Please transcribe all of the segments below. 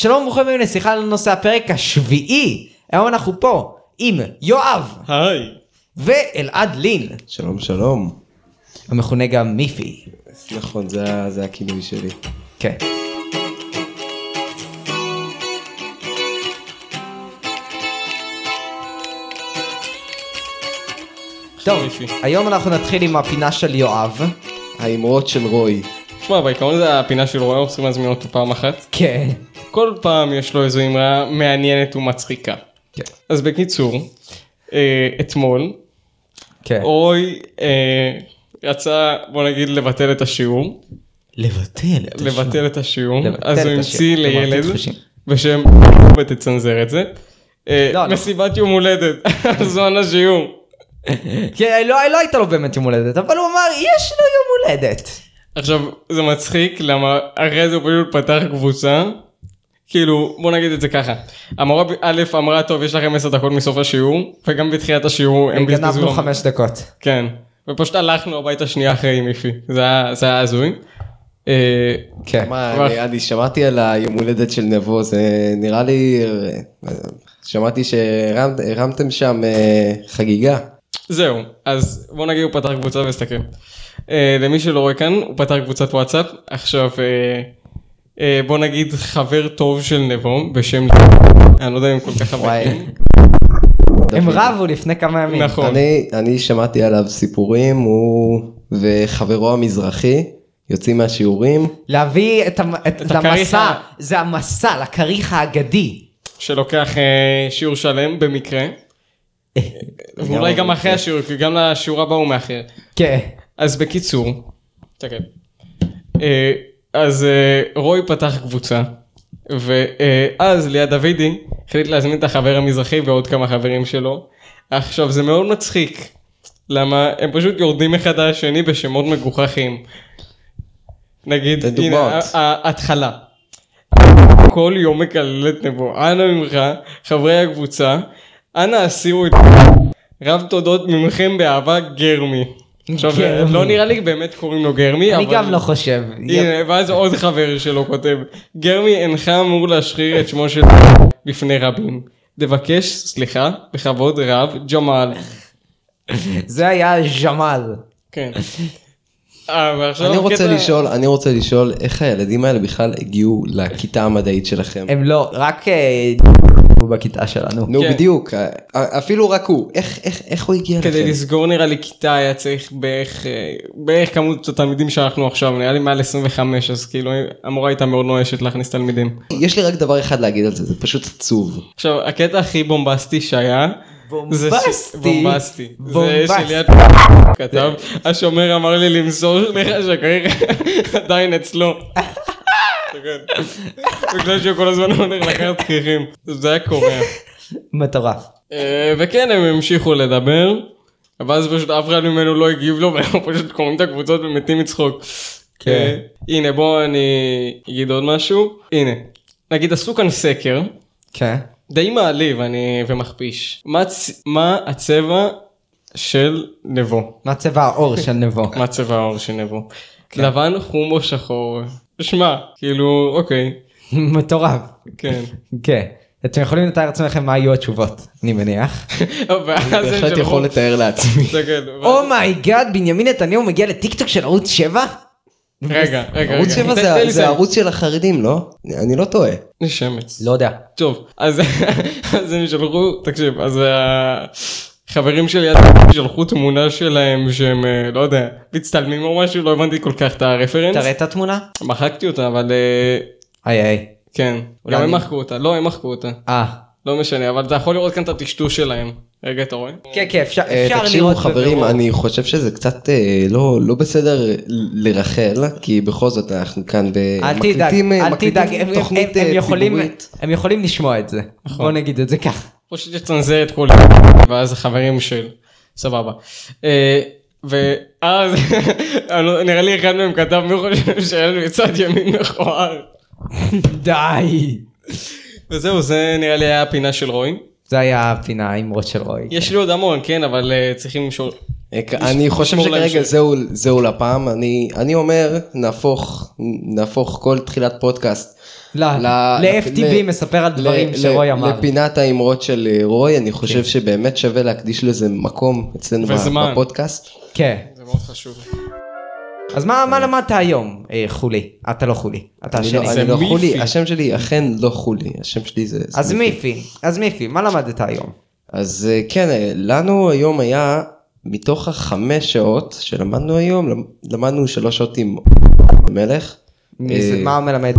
שלום וברוכים הבאים לשיחה על נושא הפרק השביעי. היום אנחנו פה עם יואב היי. ואלעד לין, שלום שלום. המכונה גם מיפי. נכון, זה, זה הכינוי שלי. כן. טוב, מיפי. היום אנחנו נתחיל עם הפינה של יואב. האמרות של רוי. תשמע, בעיקרון זה הפינה של רועי, אנחנו צריכים להזמין אותו פעם אחת. כן. כל פעם יש לו איזו אמרה מעניינת ומצחיקה. כן. אז בקיצור, אה, אתמול, כן. רוי אה, רצה, בוא נגיד, לבטל את השיעור. לבטל את לבטל את השיעור. אז הוא השיעור. המציא לילד. בשם, ותצנזר את זה. אה, לא, לא. מסיבת יום הולדת, על זמן השיעור. כן, לא, לא הייתה לו באמת יום הולדת, אבל הוא אמר, יש לו יום הולדת. עכשיו זה מצחיק למה אחרי זה הוא פשוט פתח קבוצה. כאילו בוא נגיד את זה ככה המורה א' אמרה טוב יש לכם 10 דקות מסוף השיעור וגם בתחילת השיעור הם בזבזו גנבנו לנו- חמש דקות. כן ופשוט הלכנו הביתה שנייה אחרי מיפי זה היה זה היה הזוי. אה, כן. מה, אני, שמעתי על היום הולדת של נבו, זה נראה לי... שמעתי שהרמתם שם אה, חגיגה. זהו אז בוא נגיד הוא פתח קבוצה והסתכל. אה, למי שלא רואה כאן הוא פתח קבוצת וואטסאפ עכשיו בוא נגיד חבר טוב של נבו בשם אני לא יודע אם כל כך. חברים. הם. רבו לפני כמה ימים. נכון. אני, אני שמעתי עליו סיפורים, הוא וחברו המזרחי יוצאים מהשיעורים. להביא את, המ... את, את למסע, הכריך. זה המסע, לכריך האגדי. שלוקח אה, שיעור שלם במקרה. ואולי גם אחרי השיעור, כי גם לשיעור הבא הוא מאחר. כן. אז בקיצור, תסתכל. אז אה, רוי פתח קבוצה, ואז ליד דוידי החליט להזמין את החבר המזרחי ועוד כמה חברים שלו. עכשיו זה מאוד מצחיק, למה הם פשוט יורדים אחד על השני בשמות מגוחכים. נגיד. הנה, ההתחלה. כל יום מקלל את נבו, אנא ממך, חברי הקבוצה, אנא הסירו את רב תודות ממכם באהבה גרמי. עכשיו גרמי. לא נראה לי באמת קוראים לו גרמי, אני אבל... גם לא חושב. הנה, ואז עוד חבר שלו כותב, גרמי אינך אמור להשחיר את שמו של בפני רבים. תבקש סליחה בכבוד רב ג'מאל. זה היה ז'מאל. כן. אה, אני רוצה לשאול, אני רוצה לשאול איך הילדים האלה בכלל הגיעו לכיתה המדעית שלכם. הם לא, רק אה, בכיתה שלנו. נו כן. בדיוק, אפילו רק הוא, איך, איך, איך הוא הגיע כדי לכם? לסגור נראה לי כיתה היה צריך בערך אה, בערך כמות התלמידים שאנחנו עכשיו נראה לי מעל 25 אז כאילו המורה הייתה מאוד נואשת להכניס תלמידים. יש לי רק דבר אחד להגיד על זה, זה פשוט עצוב. עכשיו הקטע הכי בומבסטי שהיה. בומבסטי. בומבסטי. זה בומבסטי. שליד כתב השומר אמר לי למסור לך שהכריך עדיין אצלו. כן. בגלל שהוא כל הזמן הולך לקחת כריכים זה היה קורע. מטורף. אה, וכן הם המשיכו לדבר. ואז פשוט אף אחד ממנו לא הגיב לו והם פשוט קוראים את הקבוצות ומתים מצחוק. כן. אה, הנה בוא אני אגיד עוד משהו. הנה. נגיד עשו כאן סקר. כן. די מעליב אני ומכפיש. מה, צ... מה הצבע של נבו? מה צבע העור של נבו? מה צבע העור של נבו? לבן, חום או שחור? שמע, כאילו, אוקיי, מטורף. כן. כן. אתם יכולים לתאר לעצמכם מה היו התשובות, אני מניח. הם בהחלט יכול לתאר לעצמי. Oh my god, בנימין נתניהו מגיע לטיקטוק של ערוץ 7? רגע, רגע, ערוץ רגע. 7 תן- זה-. ערוץ של החרדים, לא? אני לא טועה. אני שמץ. לא יודע. טוב, אז אז הם שלחו, תקשיב, אז החברים שלי שלחו תמונה שלהם שהם, אה, לא יודע, מצטלמים או משהו, לא הבנתי כל כך את הרפרנס. תראה את התמונה. מחקתי אותה, אבל אה, איי איי. כן, אולי גם הם מחקו אותה, לא, הם מחקו אותה. אה. לא משנה, אבל אתה יכול לראות כאן את הטשטוש שלהם. רגע, אתה רואה? כן כן אפשר אה, אפשר תקשיבו לראות חברים. אני חושב שזה קצת אה, לא לא בסדר לרחל, כי בכל זאת אנחנו כאן אל תדאג, מקליטים אל תדאג, מקליטים הם- הם- תוכנית יכולים- ציבורית. הם יכולים לשמוע את זה. נכון. בוא נגיד את זה ככה. פשוט תצנזר את כל ואז החברים של סבבה. אה, ואז לא- נראה לי אחד מהם כתב מי חושב שהיה לנו מצד ימין מכוער. די. וזהו זה נראה לי היה הפינה של רוי. זה היה הפינה האמרות של רוי. יש לי עוד המון כן אבל אה, צריכים לשאול אני חושב שכרגע. זהו, זהו לפעם, אני, אני אומר, נהפוך, נהפוך כל תחילת פודקאסט. לא, ל-FTV מספר על דברים שרוי אמר. לפינת האמרות של אה, רוי, אני חושב כן. שבאמת שווה להקדיש לזה מקום אצלנו. בפודקאסט. כן. זה מאוד חשוב. אז מה מה למדת היום, אה, חולי? אתה לא חולי, אתה השני. לא, זה אני לא. חולי, השם שלי אכן לא חולי, השם שלי זה... אז מיפי, אז מיפי, מה למדת היום? אז אה, כן, אה, לנו היום היה, מתוך החמש שעות שלמדנו היום, למ- למדנו שלוש שעות עם מלך. מי זה- אה, מה מלמד?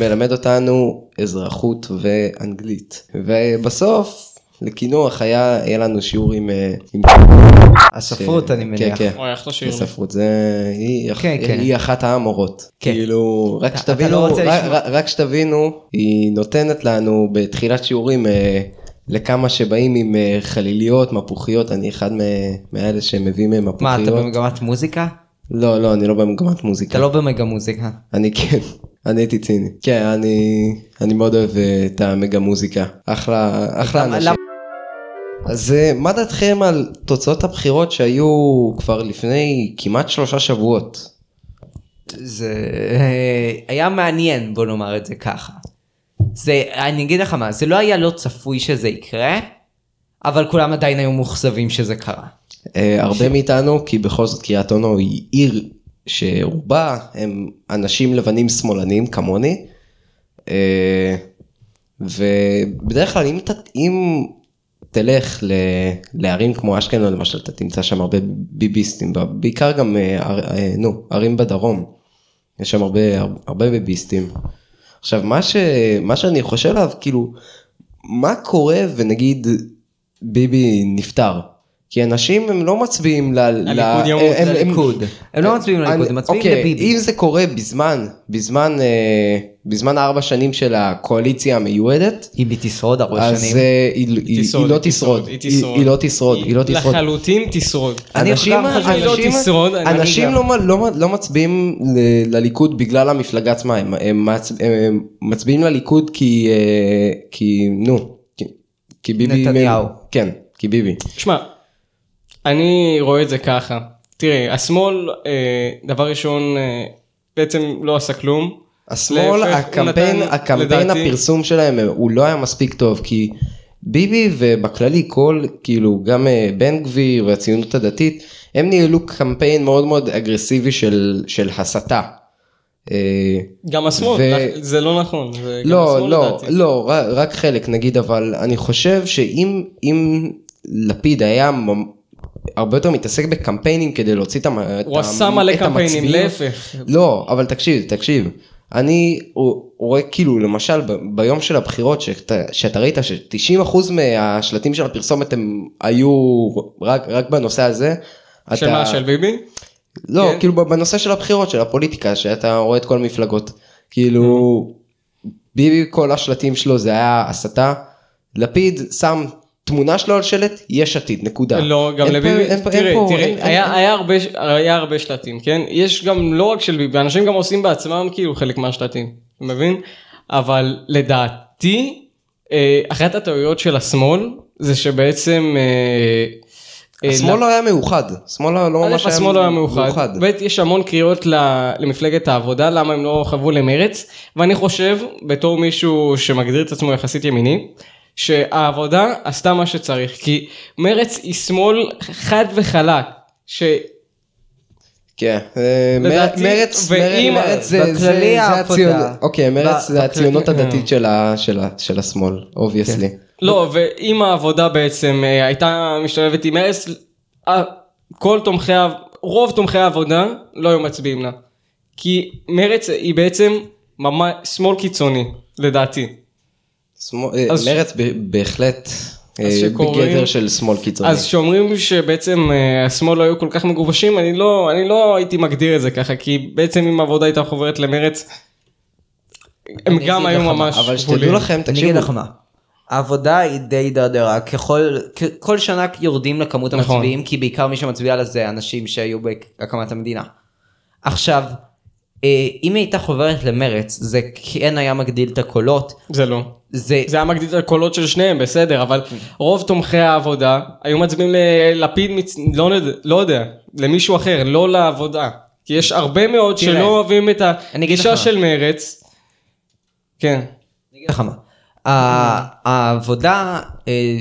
מלמד אותנו אזרחות ואנגלית. ובסוף, לקינוח היה, היה לנו שיעור עם... אה, עם... הספרות ש- אני מניח. כן, כן. אוי, אחלה שיר. ספרות זה היא, כן, כן. היא אחת האמורות כן. כאילו רק שתבינו לא רק שתבינו היא נותנת לנו בתחילת שיעורים אה, לכמה שבאים עם אה, חליליות מפוחיות אני אחד מאלה שמביאים אה, מה, מפוחיות אתה במגמת מוזיקה? לא לא אני לא במגמת מוזיקה אתה לא במגה מוזיקה. אני כן אני הייתי ציני כן אני אני מאוד אוהב אה, את המגה מוזיקה אחלה אחלה למה- אנשים. אז אה, מה דעתכם על תוצאות הבחירות שהיו כבר לפני כמעט שלושה שבועות? זה היה מעניין בוא נאמר את זה ככה. זה אני אגיד לך מה זה לא היה לא צפוי שזה יקרה אבל כולם עדיין היו מאוכזבים שזה קרה. אה, הרבה מאיתנו, כי בכל זאת קריית אונו היא עיר שרובה הם אנשים לבנים שמאלנים כמוני. אה, ובדרך כלל אם, ת- אם תלך ל- לערים כמו אשקלון למשל, אתה תמצא שם הרבה ביביסטים, בעיקר גם, אה, נו, ערים בדרום. יש שם הרבה, הרבה ביביסטים. עכשיו, מה, ש, מה שאני חושב עליו, כאילו, מה קורה ונגיד ביבי נפטר? כי אנשים הם לא מצביעים ל... הליכוד ימות, לליכוד. הם לא מצביעים לליכוד, הם מצביעים אוקיי, לביבי. אם זה קורה בזמן, בזמן, אה, בזמן ארבע שנים של הקואליציה המיועדת, אם היא תשרוד הרבה אז שנים. אה, היא לא היא תשרוד, היא לא תשרוד, היא לא תשרוד. לחלוטין תשרוד. אנשים, לא אנשים. לא, לא, לא מצביעים ל- לליכוד בגלל המפלגה עצמה, הם, הם, מצ, הם מצביעים לליכוד כי, אה, כי נו, כי, ביבי, נתניהו. כן, כי ביבי. שמע, אני רואה את זה ככה. תראה, השמאל, אה, דבר ראשון, אה, בעצם לא עשה כלום. השמאל, הקמפיין, הקמפיין לדעתי- הפרסום שלהם הוא לא היה מספיק טוב כי ביבי ובכללי כל כאילו גם אה, בן גביר והציונות הדתית הם ניהלו קמפיין מאוד מאוד אגרסיבי של, של הסתה. אה, גם השמאל, ו- זה לא נכון. זה לא, לא, לדעתי. לא, רק, חלק נגיד, אבל אני חושב שאם אם לפיד היה הרבה יותר מתעסק בקמפיינים כדי להוציא את המ... הוא עשה מלא קמפיינים, המצביעים. להפך. לא, אבל תקשיב, תקשיב. אני רואה כאילו למשל ביום של הבחירות שאתה, שאתה ראית ש-90% מהשלטים של הפרסומת הם היו רק, רק בנושא הזה. של אתה- מה, של ביבי? לא, כן. כאילו בנושא של הבחירות, של הפוליטיקה, שאתה רואה את כל המפלגות. כאילו, ביבי כל השלטים שלו זה היה הסתה. לפיד שם תמונה שלו על שלט, יש עתיד, נקודה. לא, גם לביבי, תראה, תראה, היה- הרבה- היה הרבה שלטים, כן? יש גם לא רק של ביבי, אנשים גם עושים בעצמם כאילו חלק מהשלטים, אתה מבין? אבל לדעתי, אה, אחת הטעויות של השמאל, זה שבעצם... אה, אה, השמאל לא היה מאוחד, השמאל לא לא ממש היה השמאל לא היה מאוחד, ב', יש המון קריאות למפלגת העבודה, למה הם לא חברו למרץ, ואני חושב, בתור מישהו שמגדיר את עצמו יחסית ימיני, שהעבודה עשתה מה שצריך, כי מרץ היא שמאל חד וחלק, ש... כן, אה, לדעתי, מרץ, ואם- מרץ זה- זה- זה העבודה. הציונות, אוקיי, מרץ ב- זה בכללי- הציונות הדתית של ה- של ה- של השמאל, obviously. לא, ואם העבודה בעצם אה, הייתה משתלבת עם מרץ, אה, כל תומכי, רוב תומכי העבודה לא היו מצביעים לה. כי מרץ היא בעצם ממש שמאל קיצוני, לדעתי. שמאל- אה, אז- מרץ בהחלט אה, בגדר של שמאל קיצוני. אז שאומרים שבעצם אה, השמאל לא היו כל כך מגובשים, אני לא, אני לא הייתי מגדיר את זה ככה, כי בעצם אם העבודה הייתה חוברת למרץ, הם גם היו ממש אבל. שתדעו לכם, אני אגיד תקשיבו, לך מה. העבודה היא די הידרדרה ככל כל שנה יורדים לכמות נכון. המצביעים כי בעיקר מי שמצביע לה זה אנשים שהיו בהקמת המדינה. עכשיו אם היא הייתה חוברת למרץ, זה כן היה מגדיל את הקולות. זה לא. זה... זה היה מגדיל את הקולות של שניהם, בסדר, אבל רוב תומכי העבודה היו מצביעים ללפיד, מצ... לא, יודע- לא יודע, למישהו אחר, לא לעבודה. כי יש הרבה מאוד תראה, שלא אוהבים את אני הגישה. של מרץ. כן. אני אגיד לך מה. העבודה אה,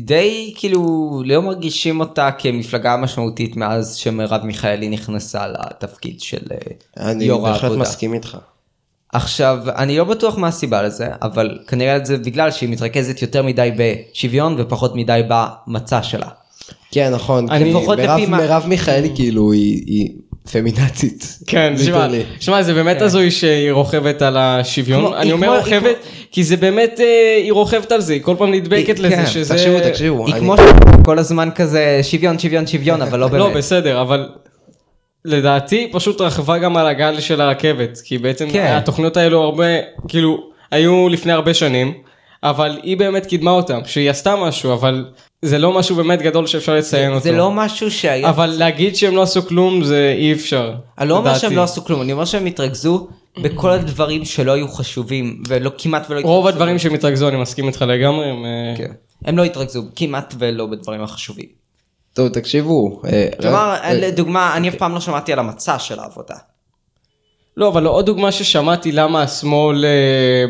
די כאילו לא מרגישים אותה כמפלגה משמעותית מאז שמרב מיכאלי נכנסה לתפקיד של אה, אני יו"ר בהחלט העבודה. מסכים איתך. עכשיו אני לא בטוח מה הסיבה לזה אבל כנראה זה בגלל שהיא מתרכזת יותר מדי בשוויון ופחות מדי במצע שלה. כן נכון, אני- כי לפחות לפי מה- מרב מיכאלי כאילו היא היא פמינצית. כן, שמע. שמע, זה באמת הזוי שהיא רוכבת על השוויון. כמו- אני אומר כמו- רוכבת, כי זה באמת, אה, היא רוכבת על זה, היא כל פעם נדבקת היא- לזה, כן, שזה... תקשיבו תקשיבו. היא אני- כמו כל הזמן כזה שוויון שוויון שוויון אבל לא לא, באמת. בסדר, אבל לדעתי פשוט רכבה גם על הגל של הרכבת, כי בעצם כן. התוכניות האלו הרבה, כאילו, היו לפני הרבה שנים, אבל היא באמת קידמה אותם, שהיא עשתה משהו, אבל זה לא משהו באמת גדול שאפשר לציין אותו. זה לא משהו שהיה... אבל להגיד שהם לא עשו כלום זה אי אפשר. אני לא אומר. שהם לא עשו כלום, אני אומר שהם התרכזו בכל הדברים שלא היו חשובים ולא כמעט ולא רוב התרכזו. הדברים שהם התרכזו, אני מסכים איתך לגמרי. הם, אה, כן. הם לא התרכזו כמעט ולא בדברים החשובים. טוב תקשיבו. אה, כלומר, רק- אה, לדוגמה, אני אף פעם לא שמעתי על המצע של העבודה. לא, אבל עוד דוגמה ששמעתי למה השמאל אה,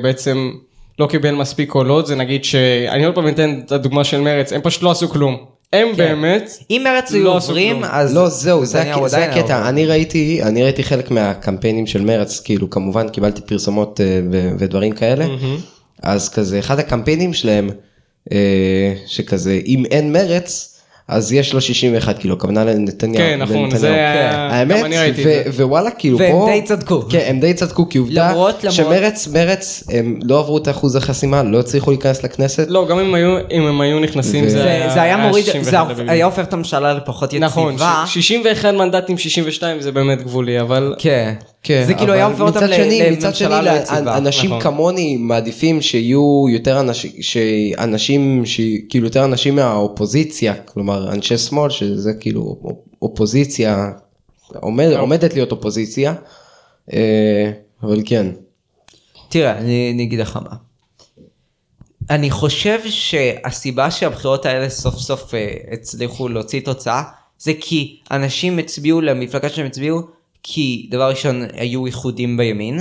בעצם לא קיבל מספיק קולות, זה נגיד ש... אני עוד פעם אתן את הדוגמה של מרץ, הם פשוט לא עשו כלום. הם באמת, אם מרץ לא היו עשו עוברים. אז... לא זהו זה הק- זה הקטע. אני ראיתי אני ראיתי חלק מהקמפיינים של מרץ כאילו כמובן קיבלתי פרסומות אה, ו- ודברים כאלה אז כזה אחד הקמפיינים שלהם אה, שכזה אם אין מרץ אז יש לו 61 כאילו הכוונה לנתניהו. כן, נכון, לנתניהו. זה. כן. האמת גם אני ראיתי את ו- זה. ווואלה כאילו והם פה די צדקו. כן הם די צדקו כי עובדה למרות- למרות- שמרץ מרץ הם לא עברו את אחוז החסימה לא הצליחו להיכנס לכנסת. לא, גם אם היו- אם הם היו נכנסים ו- זה זה היה... זה היה מוריד, 61 זה. היה הופך את הממשלה לפחות יציבה. נכון, ש- 61 מנדטים, 62 זה באמת גבולי, אבל... כן. כן, זה כאילו היה הופך אותם מצד ל- שני, מצד שני, לממשלה לא יציבה. אנשים נכון. כמוני מעדיפים שיהיו יותר אנשים, שאנשים, כאילו יותר אנשים מהאופוזיציה, כלומר אנשי שמאל, שזה כאילו אופוזיציה, עומד, עומדת להיות אופוזיציה, אה, אבל כן. תראה, אני, אני אגיד לך מה. אני חושב שהסיבה שהבחירות האלה סוף סוף אה, הצליחו להוציא תוצאה, זה כי אנשים הצביעו למפלגה שהם הצביעו, כי דבר ראשון היו איחודים בימין,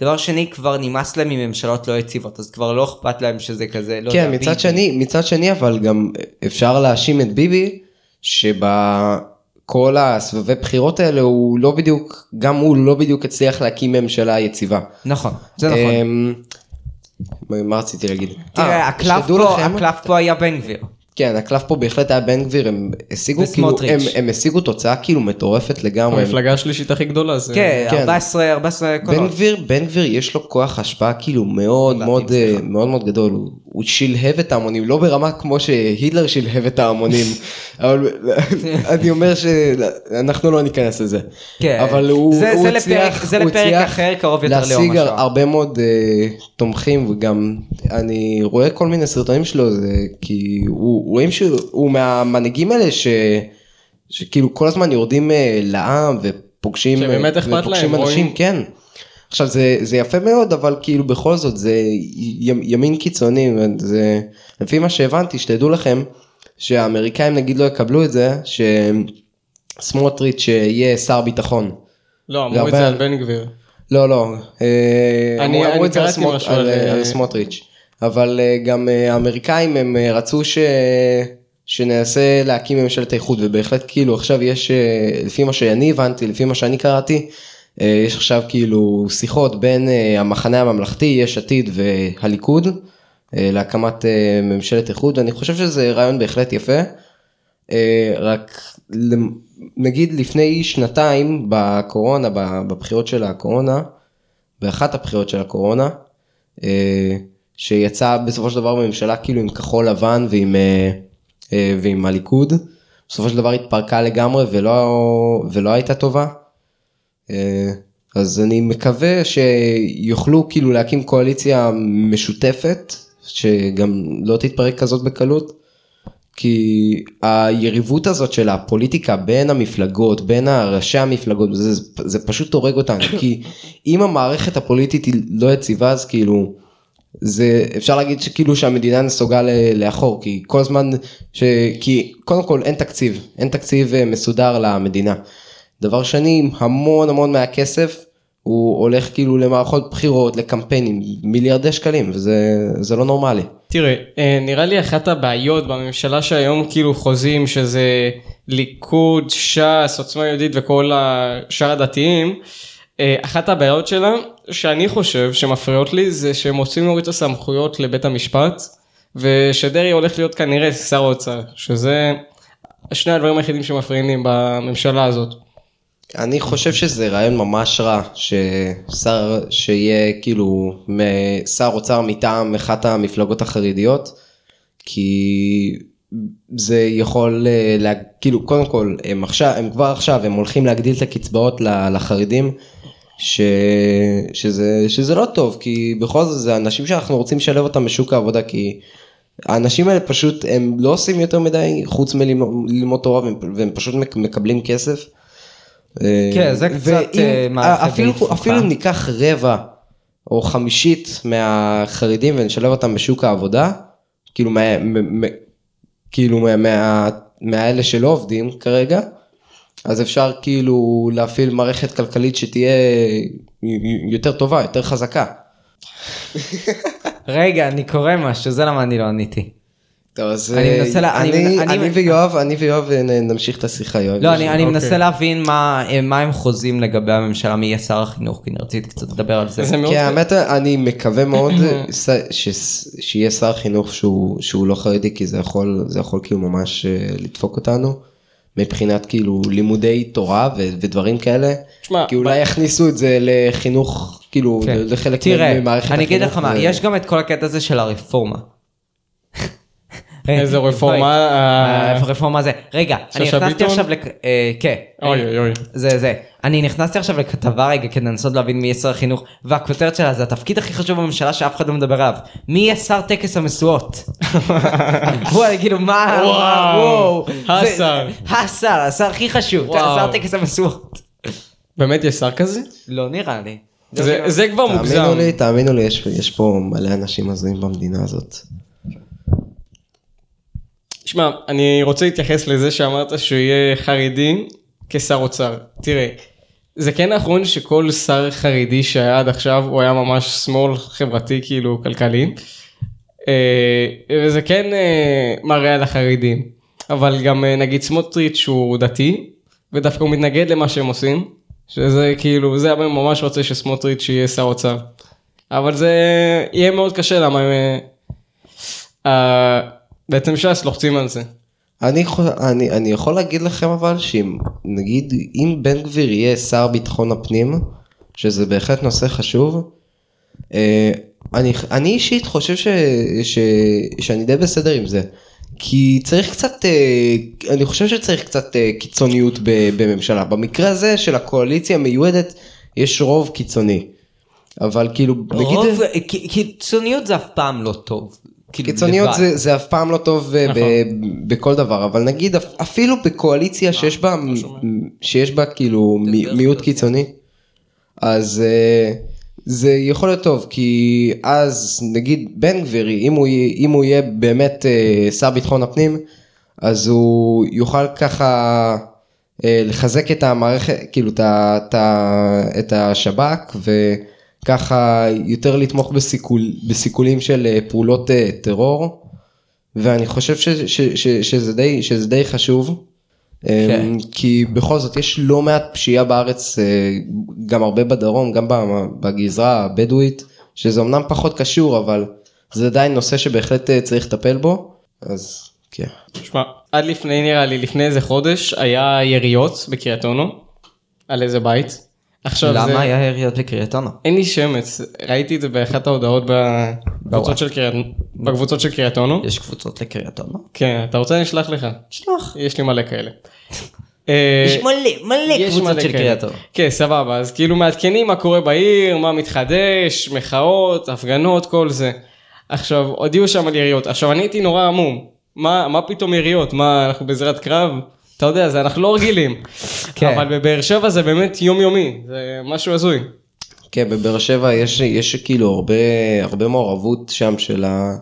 דבר שני כבר נמאס להם מממשלות לא יציבות, אז כבר לא אכפת להם שזה כזה, לא כן, יודע, מצד ביבי. שני, מצד שני, אבל גם אפשר להאשים את ביבי, שבכל הסבבי בחירות האלה הוא לא בדיוק, גם הוא לא בדיוק הצליח להקים ממשלה יציבה. נכון, זה נכון. אמ, מה רציתי להגיד? תראה, אה, הקלף פה, לכם- הקלף פה היה בן גביר. כן, הקלף פה בהחלט היה בן גביר, הם השיגו כאילו. הם, הם השיגו תוצאה כאילו מטורפת לגמרי. המפלגה השלישית הכי גדולה זה... כן, כן. 14, 14 בן קולות. גביר, בן גביר יש לו כוח השפעה כאילו מאוד מאוד סליחה. אה, מאוד מאוד גדול, הוא, הוא שלהב את ההמונים, לא ברמה כמו שהיטלר שלהב את ההמונים, אבל אני אומר שאנחנו לא ניכנס לזה, כן. אבל הוא, זה- הוא זה הצליח, לפרק- זה הוא לפרק הצליח אחר, קרוב יותר להשיג השואה. הרבה מאוד אה, תומכים וגם אני רואה כל מיני סרטונים שלו, זה כי הוא, רואים שהוא מהמנהיגים האלה ש, שכאילו כל הזמן יורדים אה, לעם ופוגשים, שבאמת אכפת ופוגשים להם, אנשים, רואים. כן. עכשיו זה, זה יפה מאוד אבל כאילו בכל זאת זה ימין קיצוני זה לפי מה שהבנתי שתדעו לכם שהאמריקאים נגיד לא יקבלו את זה שסמוטריץ' יהיה שר ביטחון. לא, אמרו את זה על בן גביר. לא לא אה, אני- אמרו- את זה אה, אה, על סמוטריץ' אבל אה, גם אה, האמריקאים הם אה, רצו ש... שננסה להקים ממשלת איחוד ובהחלט כאילו עכשיו יש לפי מה שאני הבנתי לפי מה שאני קראתי יש עכשיו כאילו שיחות בין המחנה הממלכתי יש עתיד והליכוד להקמת ממשלת איחוד אני חושב שזה רעיון בהחלט יפה. רק נגיד לפני שנתיים בקורונה בבחירות של הקורונה באחת הבחירות של הקורונה שיצא בסופו של דבר בממשלה כאילו עם כחול לבן ועם אה, אה, ועם הליכוד בסופו של דבר התפרקה לגמרי ולא ולא הייתה טובה. אה, אז אני מקווה שיוכלו כאילו להקים קואליציה משותפת שגם לא תתפרק כזאת בקלות. כי היריבות הזאת של הפוליטיקה בין המפלגות, בין ראשי המפלגות, זה, זה פשוט הורג אותנו, כי אם המערכת הפוליטית היא לא יציבה אז כאילו, זה אפשר להגיד שכאילו שהמדינה נסוגה לאחור, כי כל הזמן, ש... כי קודם כל אין תקציב, אין תקציב אה, מסודר למדינה. דבר שני, המון המון מהכסף הוא הולך כאילו למערכות בחירות, לקמפיינים, מיליארדי שקלים, וזה זה לא נורמלי. תראה, אה, נראה לי אחת הבעיות בממשלה שהיום כאילו חוזים שזה ליכוד, ש"ס, עוצמה יהודית וכל השאר הדתיים, אחת הבעיות שלה, שאני חושב שמפריעות לי, זה שהם רוצים להוריד את הסמכויות לבית המשפט, ושדרעי הולך להיות כנראה שר האוצר, שזה שני הדברים היחידים שמפריעים לי בממשלה הזאת. אני חושב שזה רעיון ממש רע ששר שיהיה כאילו שר אוצר מטעם אחת המפלגות החרדיות כי זה יכול אה, לה, כאילו קודם כל הם עכשיו הם כבר עכשיו הם הולכים להגדיל את הקצבאות לחרדים ש, שזה שזה לא טוב כי בכל זאת זה אנשים שאנחנו רוצים לשלב אותם בשוק העבודה כי האנשים האלה פשוט הם לא עושים יותר מדי חוץ מללמוד תורה והם, והם פשוט מק- מקבלים כסף. כן, זה קצת, ואם- אה, מערכת אפילו. אפילו אם ניקח רבע או חמישית מהחרדים ונשלב אותם בשוק העבודה, כאילו, מה, מ, מ, כאילו מה, מה, מהאלה שלא עובדים כרגע, אז אפשר כאילו להפעיל מערכת כלכלית שתהיה יותר טובה, יותר חזקה. רגע, אני קורא משהו, זה למה אני לא עניתי. טוב, אז אני אה, מנסה לה- אני- אני, אני- אני ויואב, אני ויואב אה, נמשיך את השיחה, יואב. לא, אני, אני אוקיי. מנסה להבין מה, מה הם חוזים לגבי הממשלה, מי יהיה שר החינוך, כי אני רציתי קצת לדבר על זה. זה. כי האמת אני מקווה מאוד ש- ש- שיהיה שר חינוך שהוא, שהוא לא חרדי כי זה יכול זה יכול כאילו ממש אה, לדפוק אותנו מבחינת כאילו לימודי תורה ו- ודברים כאלה. תשמע, כי אולי יכניסו את זה לחינוך כאילו כן. לחלק תראה, ממערכת אני אגיד לך מה, ו- יש גם את כל הקטע הזה של הרפורמה. איזה רפורמה? בואי, אה, הרפורמה זה, רגע, אני נכנסתי? עכשיו, לק- אה, כן, אוי אוי אוי. זה זה, אני נכנסתי עכשיו לכתבה רגע כדי לנסות להבין מי יהיה שר החינוך, והכותרת שלה זה התפקיד הכי חשוב בממשלה שאף אחד לא מדבר עליו, מי יהיה שר טקס המשואות? וואי, כאילו מה, וואו, השר. השר, השר הכי חשוב, וואו. שר טקס המשואות. באמת יש שר כזה? לא נראה לי. זה- זה כבר תאמינו מוגזם. לי תאמינו לי יש, יש פה מלא אנשים הזויים במדינה הזאת. שמע, אני רוצה להתייחס לזה שאמרת שהוא יהיה חרדי כשר אוצר. תראה, זה כן נכון שכל שר חרדי שהיה עד עכשיו הוא היה ממש שמאל חברתי כאילו כלכלי. אה, וזה כן אה, מראה על החרדים. אבל גם אה, נגיד סמוטריץ' הוא דתי, ודווקא הוא מתנגד למה שהם עושים. שזה כאילו, זה אני ממש רוצה שסמוטריץ' יהיה שר אוצר. אבל זה יהיה מאוד קשה למה הם... בעצם ש"ס לוחצים על זה. אני, יכול- אני, אני יכול להגיד לכם אבל שאם נגיד אם בן גביר יהיה שר ביטחון הפנים שזה בהחלט נושא חשוב אה, אני, אני אישית חושב ש, ש, שאני די בסדר עם זה כי צריך קצת אה, אני חושב שצריך קצת אה, קיצוניות ב, בממשלה במקרה הזה של הקואליציה המיועדת יש רוב קיצוני אבל כאילו נגיד רוב, כי- קיצוניות זה אף פעם לא טוב. כאילו, קיצוניות לבד. זה, זה אף פעם לא טוב אה, נכון. ב, בכל דבר אבל נגיד אפ- אפילו בקואליציה שיש בה שיש בה כאילו מי- מיעוט קיצוני אז אה, זה יכול להיות טוב כי אז נגיד בן גביר אם הוא, אם הוא יהיה באמת אה, שר ביטחון הפנים אז הוא יוכל ככה לחזק את המערכת כאילו את, ה- את, ה- את השב"כ וככה יותר לתמוך בסיכול, בסיכולים של אה, פעולות אה, טרור ואני חושב ש, ש, ש, שזה, די, שזה די חשוב. כן. אמ, כי בכל זאת יש לא מעט פשיעה בארץ אה, גם הרבה בדרום גם ב- בגזרה הבדואית שזה אמנם פחות קשור אבל זה עדיין נושא שבהחלט צריך לטפל בו אז כן. שמע, עד לפני נראה לי, לפני איזה חודש, היה יריות בקריית אונו, על איזה בית. עכשיו למה זה... היה יריות בקריית אונו? אין לי שמץ, ראיתי את זה באחת ההודעות בקבוצות של קריית, בקבוצות של קריית אונו. יש קבוצות לקריית אונו? כן, אתה רוצה אני אשלח לך? שלח. יש לי מלא כאלה. אה, יש מלא, מלא יש קבוצות מלא של. קריית אונו. כן, סבבה, אז כאילו מעדכנים מה קורה בעיר, מה מתחדש, מחאות, הפגנות, כל זה. עכשיו, הודיעו שם על יריות. עכשיו, אני הייתי נורא עמום, מה, מה פתאום יריות? מה, אנחנו בעזרת קרב? אתה יודע, זה אנחנו לא רגילים. כן. אבל בבאר שבע זה באמת יומיומי, זה משהו הזוי. כן, בבאר שבע יש, יש כאילו הרבה, הרבה מעורבות שם של, ה,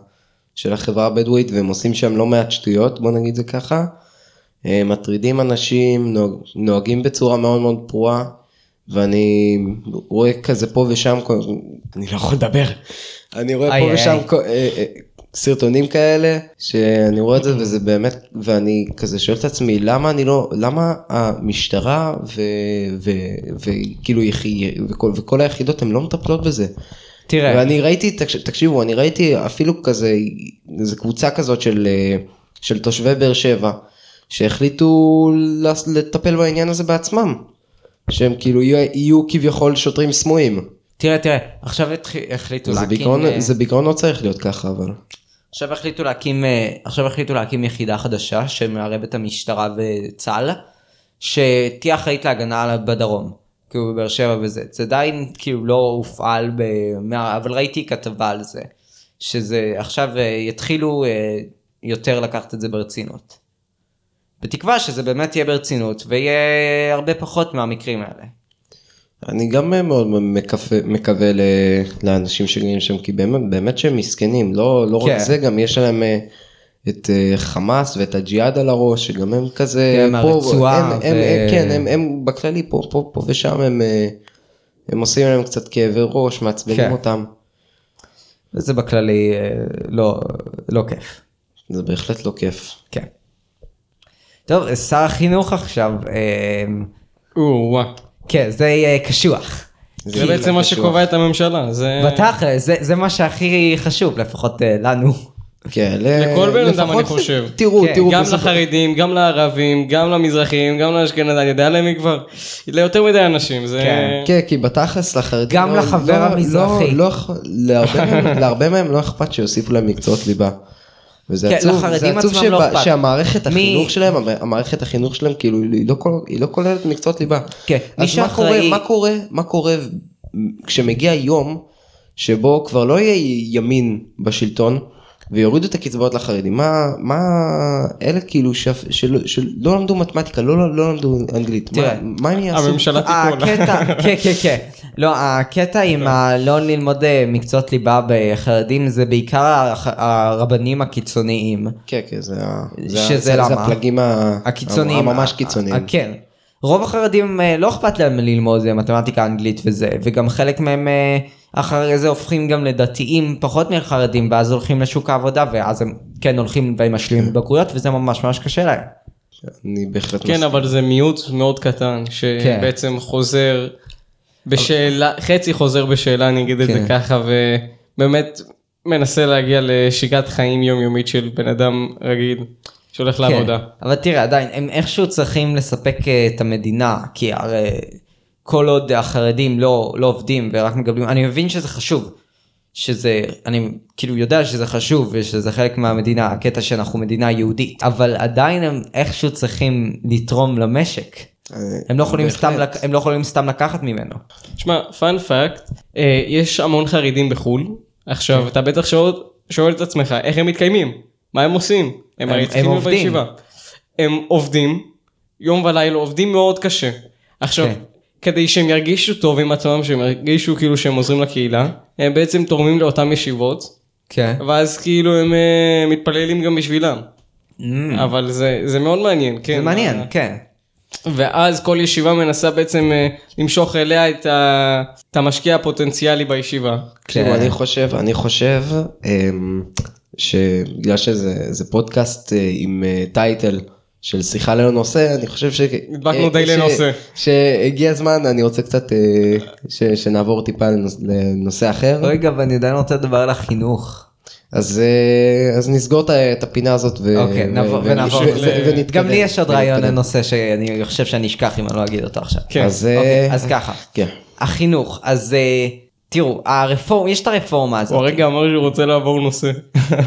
של החברה הבדואית והם עושים שם לא מעט שטויות, בוא נגיד זה ככה. הם מטרידים אנשים, נוהג, נוהגים בצורה מאוד מאוד פרועה, ואני רואה כזה פה ושם, אני לא יכול לדבר, אני רואה איי, פה איי, ושם סרטונים כאלה, שאני רואה את זה וזה באמת, ואני כזה שואל את עצמי, למה אני לא, למה המשטרה וכאילו יחי- וכל, וכל היחידות הן לא מטפלות בזה. תראה, ואני ראיתי, תקש- תקשיבו, אני ראיתי אפילו כזה, איזה קבוצה כזאת של, של תושבי באר שבע, שהחליטו לטפל בעניין הזה בעצמם. שהם כאילו יהיו, יהיו כביכול שוטרים סמויים. תראה, תראה, עכשיו התח- החליטו להקים... אה, זה בעיקרון לא צריך להיות ככה, אבל. עכשיו החליטו להקים, אה, עכשיו החליטו להקים יחידה חדשה שמערבת המשטרה וצה"ל, שתהיה אחראית להגנה על- בדרום. כאילו בבאר שבע וזה. זה עדיין כאילו לא הופעל, ב... אבל ראיתי כתבה על זה. שזה עכשיו אה, יתחילו אה, יותר לקחת את זה ברצינות. בתקווה שזה באמת יהיה ברצינות ויהיה הרבה פחות מהמקרים האלה. אני גם מאוד מקווה, מקווה ל- לאנשים שגרים שם, כי באמת, באמת שהם מסכנים, לא, לא כן. רק זה, גם יש להם אה, את אה, חמאס ואת הג'יהאד על הראש, שגם הם כזה, כן, מהרצועה הם, הם, ו- הם, כן, הם, הם בכללי פה, פה, פה ושם הם, אה, הם עושים להם קצת כאבי ראש, מעצבנים כן. אותם, וזה בכללי לא, לא כיף. זה בהחלט לא כיף. כן. טוב, שר החינוך עכשיו, אה, או וואו. כן, זה יהיה קשוח. זה בעצם מה קשוח. שקובע את הממשלה, זה... בתכל'ס, זה, זה מה שהכי חשוב, לפחות אה, לנו. כן, לכל בן אדם, אני חושב. תראו, כן, תראו, גם לחרדים, גם לערבים, גם למזרחים, גם לאשכנזים, אני יודע למי כבר? ליותר מדי אנשים, זה... כן. כן, כי בתכלס לחרדים, גם לא- לחבר לא- המזרחי. לא, לא, מהם- להרבה מהם לא אכפת שיוסיפו להם מקצועות ליבה. וזה כן, עצוב, זה עצוב לא שבה- אכפת. שהמערכת החינוך שלהם, המ- המערכת החינוך שלהם כאילו היא לא, היא לא כוללת מקצועות ליבה. כן, מי אז מה קורה, שאחראי- מה קורה, מה קורה כשמגיע יום שבו כבר לא יהיה ימין בשלטון ויורידו את הקצבאות לחרדים, מה, מה, אלה כאילו שפ, שלא, שלא למדו מתמטיקה, לא, לא, לא למדו אנגלית, מה, תראה, מה הם יעשו? הממשלה תיפול. הקטע, כן, כן, כן. לא, הקטע עם הלא ללמוד אה, מקצועות ליבה בחרדים זה בעיקר הרבנים הקיצוניים. כן, כן, זה, זה, שזה זה, למה? זה הפלגים הקיצוניים. הממש קיצוניים. כן. רוב החרדים אה, לא אכפת להם ללמוד אה, מתמטיקה אנגלית וזה, וגם חלק מהם אחרי זה הופכים גם לדתיים פחות מהחרדים, ואז הולכים לשוק העבודה, ואז הם כן הולכים והם משלימים בגרויות, וזה ממש ממש קשה להם. אני בהחלט כן, אבל זה מיעוט מאוד קטן, כן. שבעצם חוזר בשאלה, חצי חוזר בשאלה, אני אגיד את זה כן. ככה, ובאמת מנסה להגיע לשגרת חיים יומיומית של בן אדם רגיל שהולך לעבודה. כן, אבל תראה, עדיין, הם איכשהו צריכים לספק אה, את המדינה, כי הרי כל עוד החרדים לא, לא עובדים ורק מקבלים, אני מבין שזה חשוב. שזה, אני כאילו יודע שזה חשוב ושזה חלק מהמדינה, הקטע שאנחנו מדינה יהודית, אבל עדיין הם איכשהו צריכים לתרום למשק. הם לא יכולים, סתם. הם לא יכולים סתם לקחת ממנו. שמע, פאנ פאקט, יש המון חרדים בחו"ל, כן. עכשיו אתה בטח שואל, שואל את עצמך איך הם מתקיימים, מה הם עושים, הם הם- הרי הם צריכים להיות עובדים. בישיבה. הם עובדים, יום ולילה עובדים מאוד קשה. עכשיו, כן. כדי שהם ירגישו טוב עם עצמם, שהם ירגישו כאילו שהם עוזרים לקהילה, הם בעצם תורמים לאותן ישיבות, כן. ואז כאילו הם אה, מתפללים גם בשבילם. אבל זה, זה מאוד מעניין, כן. Mm. זה מעניין, ה- כן. ואז כל ישיבה מנסה בעצם אה, למשוך אליה את, ה... את המשקיע הפוטנציאלי בישיבה. כן. אני חושב, אני חושב אמ, שבגלל שזה זה פודקאסט אה, עם טייטל של שיחה ללא נושא, אני חושב ש... נדבקנו אה, די ש- לנושא. שהגיע הזמן, אני רוצה קצת אה, ש- שנעבור טיפה לנושא אחר. רגע, ואני עדיין רוצה לדבר על החינוך. אז אה, אז נסגור את הפינה הזאת ו- אוקיי, ו- נעבור- ו- ונעבור. ו- ו- ונתקדם. גם לי יש עוד רעיון ונתקדם. לנושא שאני חושב שאני אשכח אם אני לא אגיד אותו עכשיו. כן. אז אה, אוקיי, אז ככה, כן. החינוך, אז אה, תראו, הרפורמה, יש את הרפורמה הוא הזאת. הרגע אמר שהוא רוצה לעבור נושא.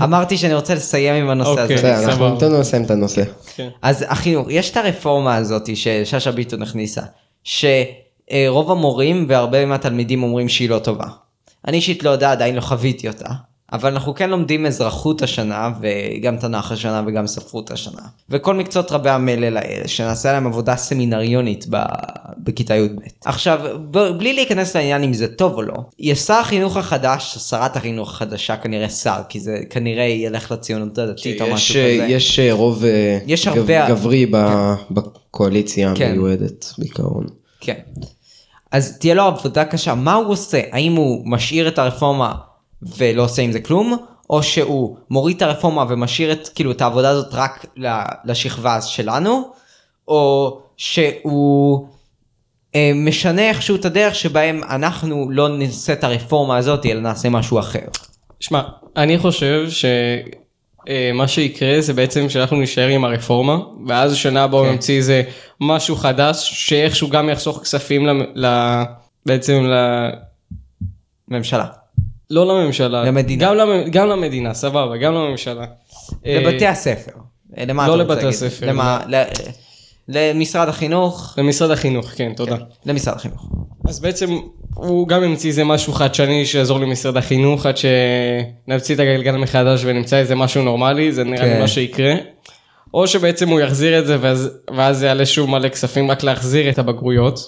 אמרתי שאני רוצה לסיים עם הנושא אוקיי. הזה. בסדר, אנחנו סבבה. ניתן לו לסיים את הנושא. כן. אז החינוך, יש את הרפורמה הזאת ששאשא ביטון הכניסה, שרוב המורים והרבה מהתלמידים אומרים שהיא לא טובה. אני אישית לא יודע, עדיין לא חוויתי אותה. אבל אנחנו כן לומדים אזרחות השנה וגם תנ"ך השנה וגם ספרות השנה. וכל מקצועות רבי המלל האלה שנעשה להם עבודה סמינריונית ב... בכיתה י"ב. עכשיו ב... בלי להיכנס לעניין אם זה טוב או לא, יש שר החינוך החדש, שרת החינוך החדשה כנראה שר כי זה כנראה ילך לציונות הדתית או משהו כזה. יש אה, רוב אה, יש גב- הרבה- גברי ב- בקואליציה כן. המיועדת בעיקרון. כן. אז תהיה לו עבודה קשה, מה הוא עושה? האם הוא משאיר את הרפורמה ולא עושה עם זה כלום? או שהוא מוריד את הרפורמה ומשאיר את, כאילו, את העבודה הזאת רק ל- לשכבה שלנו? או שהוא אה, משנה איכשהו את הדרך שבהם אנחנו לא נעשה את הרפורמה הזאת אלא נעשה משהו אחר. שמע, אני חושב שמה שיקרה זה בעצם שאנחנו נישאר עם הרפורמה, ואז שנה הבאה הוא כן. ימציא איזה משהו חדש, שאיכשהו גם יחסוך כספים למ- ל... בעצם ל... ממשלה. לא לממשלה. למדינה. גם, למ... גם למדינה, סבבה, גם לממשלה. אה, לבתי הספר. אה, למה לא אתה רוצה לבתי להגיד? הספר, למה? ל- למשרד החינוך. למשרד החינוך, כן, תודה. למשרד החינוך. אז בעצם הוא גם ימציא איזה משהו חדשני שיעזור למשרד החינוך עד שנמציא את הגלגל מחדש ונמצא איזה משהו נורמלי, זה נראה לי כן. מה שיקרה. או שבעצם הוא יחזיר את זה ואז, ואז יעלה שוב מלא כספים רק להחזיר את הבגרויות.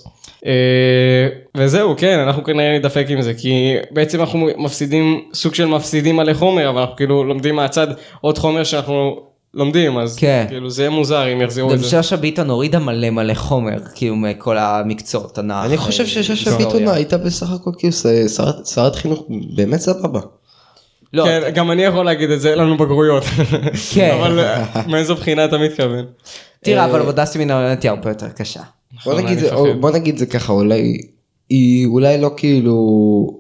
אה, וזהו, כן, אנחנו כנראה נדפק עם זה, כי בעצם אנחנו מפסידים, סוג של מפסידים מלא חומר, אבל אנחנו כאילו לומדים מהצד עוד חומר שאנחנו לומדים, אז כן. כאילו זה יהיה מוזר אם יחזירו גם את זה. שאשא ביטון הורידה מלא מלא חומר כאילו מכל המקצועות תנ"ך. אני חושב אה, ששאשא. ביטון הייתה בסך הכל כאילו שרת חינוך באמת סבבה. לא, כן, גם אני יכול להגיד את זה, אין לנו בגרויות. כן. אבל אה, מאיזו בחינה אתה מתכוון? תראה אה, אבל עבודה סמינריונית היא הרבה יותר קשה. בוא נכון, נגיד או- מפחד. בוא נגיד זה ככה אולי היא אולי לא כאילו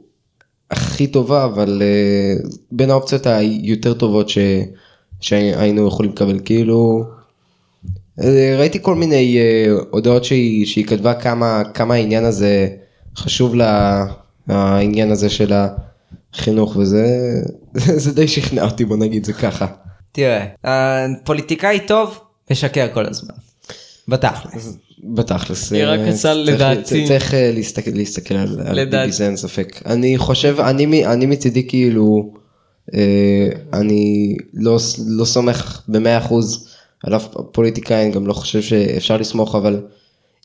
הכי טובה אבל אה, בין האופציות היותר טובות ש- שהיינו יכולים לקבל כאילו ראיתי כל מיני אה, הודעות שהיא, שהיא כתבה כמה כמה העניין הזה חשוב לה העניין הזה של החינוך וזה זה די שכנע אותי בוא נגיד זה ככה. תראה, פוליטיקאי טוב משקר כל הזמן. בתכלס. בתכלס. היא רק אה, יצאה לדעתי- צריך אה, להסתכל להסתכל על ביבי זה אין ספק. אני חושב אני מצידי כאילו אה, אני לא לא סומך במאה אחוז על אף פוליטיקאי אני גם לא חושב שאפשר לסמוך אבל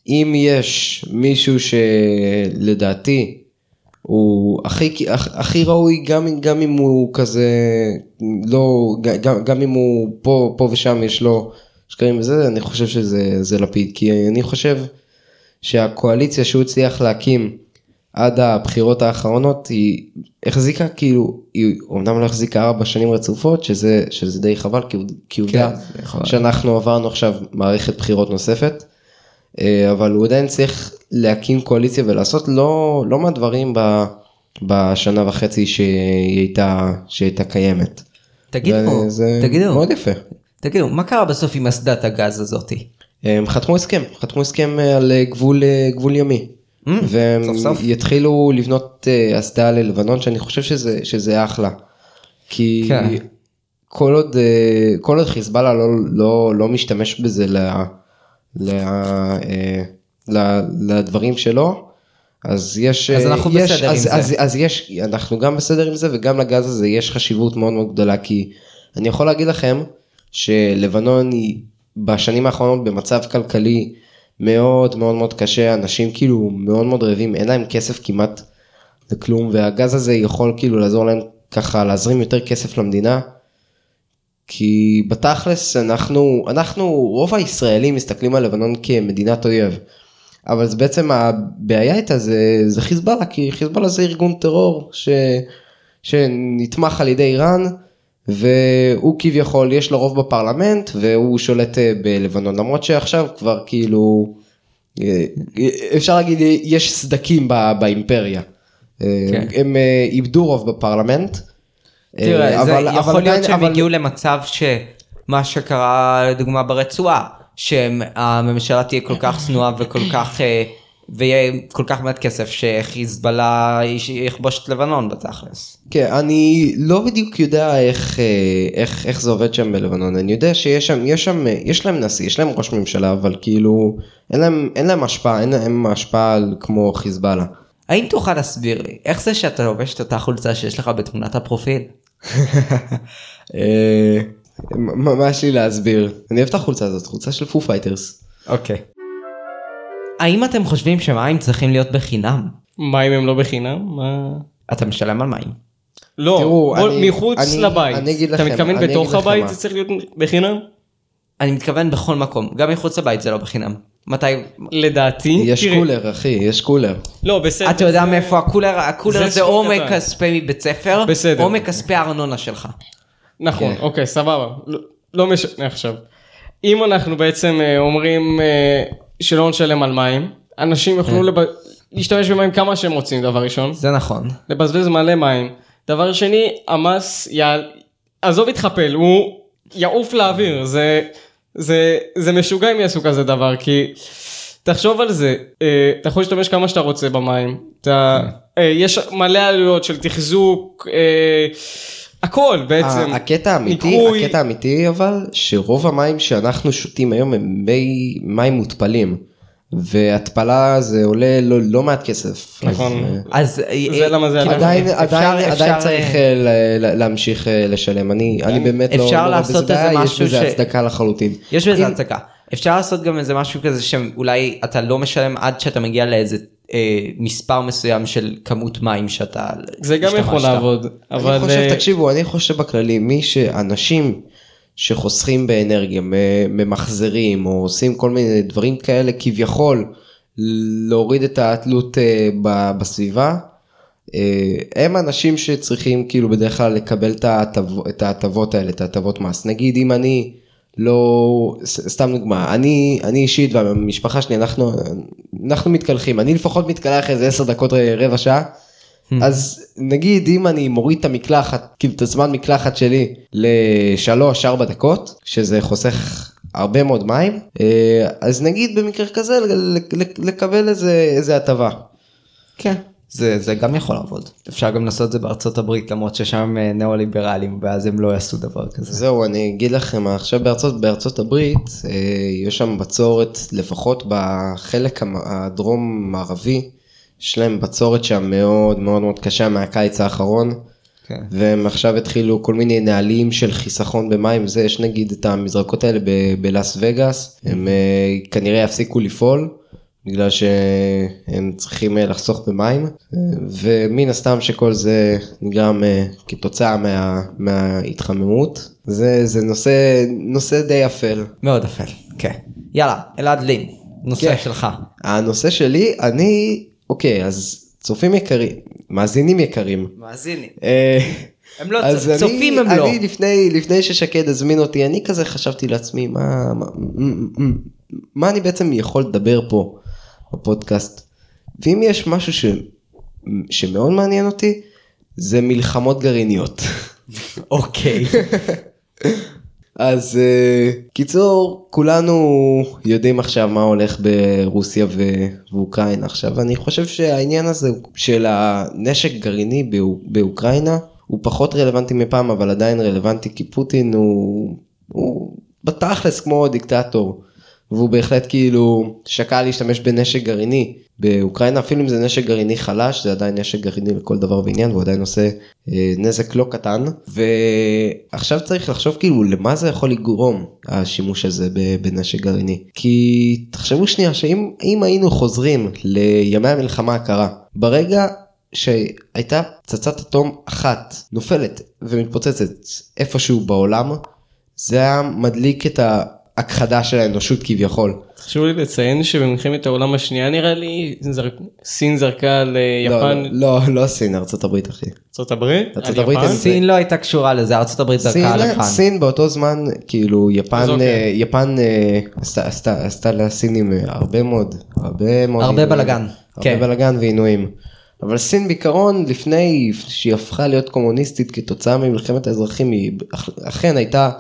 אם יש מישהו שלדעתי הוא הכי הכ- הכי ראוי גם גם אם הוא כזה לא גם, גם אם הוא פה פה ושם יש לו שקרים וזה אני חושב שזה זה לפיד כי אני חושב שהקואליציה שהוא הצליח להקים עד הבחירות האחרונות היא החזיקה כאילו היא אומנם לא החזיקה ארבע שנים רצופות שזה שזה די חבל כי, עובדה זה חבל. שאנחנו עברנו עכשיו מערכת בחירות נוספת אבל הוא עדיין צריך להקים קואליציה ולעשות לא לא מהדברים ב, בשנה וחצי שהיא הייתה שהיא הייתה קיימת. תגידו, זה תגידו, מאוד יפה. תגידו, מה קרה בסוף עם אסדת הגז הזאתי? הם חתמו הסכם, חתמו הסכם אה, על אה, גבול, אה, גבול ימי. Mm, והם סוף סוף. יתחילו לבנות אה, אסדה ללבנון שאני חושב שזה, שזה אחלה. כי כן. כל עוד, אה, כל עוד חיזבאללה לא, לא, לא משתמש בזה ל, ל, אה, ל, לדברים שלו, אז יש, אז אה, אנחנו יש, בסדר אז, עם זה. אז, אז יש, אנחנו גם בסדר עם זה וגם לגז הזה יש חשיבות מאוד מאוד גדולה כי אני יכול להגיד לכם שלבנון היא בשנים האחרונות במצב כלכלי מאוד מאוד מאוד קשה, אנשים כאילו מאוד מאוד רעבים, אין להם כסף כמעט לכלום והגז הזה יכול כאילו לעזור להם ככה להזרים יותר כסף למדינה. כי בתכלס אנחנו, אנחנו, רוב הישראלים מסתכלים על לבנון כמדינת אויב. אבל זה בעצם הבעיה איתה זה, זה חיזבאללה, כי חיזבאללה זה ארגון טרור ש, שנתמך על ידי איראן, והוא כביכול יש לו רוב בפרלמנט והוא שולט אה, בלבנון, למרות שעכשיו כבר כאילו, אה, אפשר להגיד יש סדקים ב- באימפריה. כן. כן. הם אה, איבדו רוב בפרלמנט. תראה, אה, זה אבל- אבל יכול להיות עדיין- שהם אבל- הגיעו למצב שמה שקרה לדוגמה ברצועה, שהממשלה תהיה כל כך צנועה וכל כך, אה, ויהיה כל כך מעט כסף שחיזבאללה יכבוש את לבנון בתכלס. כן, אני לא בדיוק יודע איך, אה, איך, איך זה עובד שם בלבנון, אני יודע שיש שם, יש שם, יש להם נשיא, יש להם ראש ממשלה, אבל כאילו, אין להם, אין להם השפעה, אין להם השפעה על- כמו חיזבאללה. האם תוכל להסביר לי איך זה שאתה לובש את אותה חולצה שיש לך בתמונת הפרופיל? אה, מה יש לי להסביר? אני אוהב את החולצה הזאת, חולצה של Foo Fighters. אוקיי. האם אתם חושבים שמים צריכים להיות בחינם? מים הם לא בחינם? מה? אתה משלם על מים. לא, תראו, בוא, אני- מחוץ אני- לבית. אני אגיד אתה לכם- מתכוון אני בתוך הבית. זה צריך להיות בחינם? אני מתכוון בכל מקום, גם מחוץ לבית זה לא בחינם. מתי... לדעתי. יש תראה, קולר אחי, יש קולר. לא, בסדר. אתה יודע זה- מאיפה הקולר? הקולר זה זה או קטן. מכספי מבית ספר, בסדר. או מכספי הארנונה שלך. נכון, כן. אוקיי, סבבה. לא- לא משנה עכשיו. אם אנחנו בעצם אה, אומרים אה, שלא נשלם על מים, אנשים יוכלו כן. לב- להשתמש במים כמה שהם רוצים, דבר ראשון. זה נכון. לבזבז מלא מים. דבר שני, המס, יעל... עזוב יתחפל, הוא יעוף לאוויר, זה, זה, זה משוגע אם יעשו כזה דבר, כי תחשוב על זה, אה, אתה יכול להשתמש כמה שאתה רוצה במים, אתה, אה, יש מלא עלויות של תחזוק, אה, הכל בעצם. הקטע האמיתי, ניקוי. הקטע האמיתי אבל, שרוב המים שאנחנו שותים היום הם מי מים מותפלים. והתפלה זה עולה לא, לא מעט כסף. נכון. אז, אז אה, זה למה זה כאילו, עלה. עדיין, אפשר- עדיין, עדיין אפשר, צריך אה, אה, להמשיך אה, לשלם. אני, אני באמת לא, אפשר לא לעשות בזה איזה בעיה, יש משהו בזה ש- הצדקה לחלוטין. יש בזה אם- הצדקה. אפשר לעשות גם איזה משהו כזה שאולי אתה לא משלם עד שאתה מגיע לאיזה אה, מספר מסוים של כמות מים שאתה זה גם יכול. לעבוד, אבל... אני חושב, אה, תקשיבו, אני חושב בכללי, מי שאנשים שחוסכים באנרגיה, ממחזרים, או עושים כל מיני דברים כאלה, כביכול להוריד את התלות אה, בסביבה, אה, הם אנשים שצריכים כאילו בדרך כלל לקבל את ההטב- את ההטבות האלה, את ההטבות מס. נגיד אם אני לא, סתם דוגמה, אני, אני אישית והמשפחה שלי, אנחנו, אנחנו מתקלחים, אני לפחות מתקלח איזה 10 דקות רבע שעה. אז נגיד אם אני מוריד את המקלחת, כאילו את הזמן מקלחת שלי לשלוש ארבע דקות, שזה חוסך הרבה מאוד מים, אה, אז נגיד במקרה כזה לקבל איזה איזה הטבה. כן. זה, זה גם יכול לעבוד. אפשר גם לעשות את זה בארצות הברית למרות ששם הם אה, ניאו-ליברלים ואז הם לא יעשו דבר כזה. זהו אני אגיד לכם עכשיו בארצות בארצות הברית אה, יש שם בצורת לפחות בחלק המ- הדרום מערבי יש להם בצורת שם מאוד מאוד מאוד קשה מהקיץ האחרון. כן. והם עכשיו התחילו כל מיני נהלים של חיסכון במים זה יש נגיד את המזרקות האלה ב- בלאס וגאס הם אה, כנראה יפסיקו לפעול בגלל שהם צריכים אה, לחסוך במים ומן הסתם שכל זה נגרם אה, כתוצאה מה, מההתחממות זה זה נושא נושא די אפל. מאוד אפל. כן. יאללה, אלעד לין, נושא כן. שלך. הנושא שלי אני אוקיי אז צופים יקרים מאזינים יקרים. מאזינים. אה, הם לא אז צופ- צופים הם אני, לא. אני לפני לפני ששקד הזמין אותי אני כזה חשבתי לעצמי מה, מה, מה אני בעצם יכול לדבר פה בפודקאסט ואם יש משהו ש, שמאוד מעניין אותי זה מלחמות גרעיניות. אוקיי. אז uh, קיצור כולנו יודעים עכשיו מה הולך ברוסיה ואוקראינה. עכשיו אני חושב שהעניין הזה של הנשק גרעיני באו- באוקראינה הוא פחות רלוונטי מפעם אבל עדיין רלוונטי כי פוטין הוא, הוא בתכלס כמו דיקטטור והוא בהחלט כאילו שקל להשתמש בנשק גרעיני באוקראינה אפילו אם זה נשק גרעיני חלש זה עדיין נשק גרעיני לכל דבר ועניין והוא עדיין עושה אה, נזק לא קטן. ועכשיו צריך לחשוב כאילו למה זה יכול לגרום השימוש הזה בנשק גרעיני? כי תחשבו שנייה שאם אם היינו חוזרים לימי המלחמה הקרה ברגע שהייתה פצצת אטום אחת נופלת ומתפוצצת איפשהו בעולם זה היה מדליק את ההכחדה של האנושות כביכול. חשוב לי לציין שבמלחמת העולם השנייה נראה לי זר... סין זרקה על אה, לא, יפן, לא, לא, לא סין, ארצות הברית אחי. ארצות הברית, ארצות הברית יפן? סין לא הייתה קשורה לזה, ארצות הברית זרקה על יפן. סין באותו זמן כאילו יפן אוקיי. אה, יפן אה, עשתה- לסינים הרבה מאוד הרבה מאוד הרבה עינויים. בלאגן, הרבה כן. בלאגן ועינויים. אבל סין בעיקרון לפני שהיא הפכה להיות קומוניסטית כתוצאה ממלחמת האזרחים היא אכ- אכן הייתה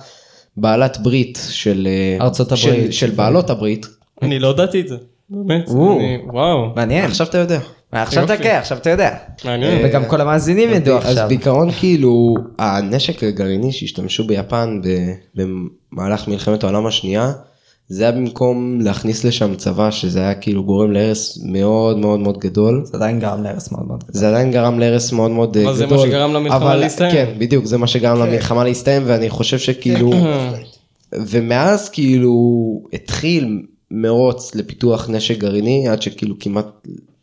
בעלת ברית של אה, ארצות של- הברית. של בעלות הברית. אני לא ידעתי את זה, באמת. אני- וואו, מעניין. עכשיו אתה יודע. עכשיו אתה. כן, עכשיו אתה יודע. מעניין. וגם כל המאזינים ידעו אז עכשיו. בעיקרון כאילו הנשק הגרעיני שהשתמשו ביפן במהלך מלחמת העולם השנייה זה היה במקום להכניס לשם צבא שזה היה כאילו גורם להרס מאוד מאוד מאוד גדול. זה עדיין גרם להרס מאוד מאוד גדול. זה עדיין גרם להרס מאוד מאוד אה, אבל גדול. זה מה שגרם למלחמה אבל- להסתיים. כן, בדיוק, זה מה שגרם למלחמה להסתיים, ואני חושב שכאילו... ומאז כאילו התחיל מרוץ לפיתוח נשק גרעיני, עד שכאילו כמעט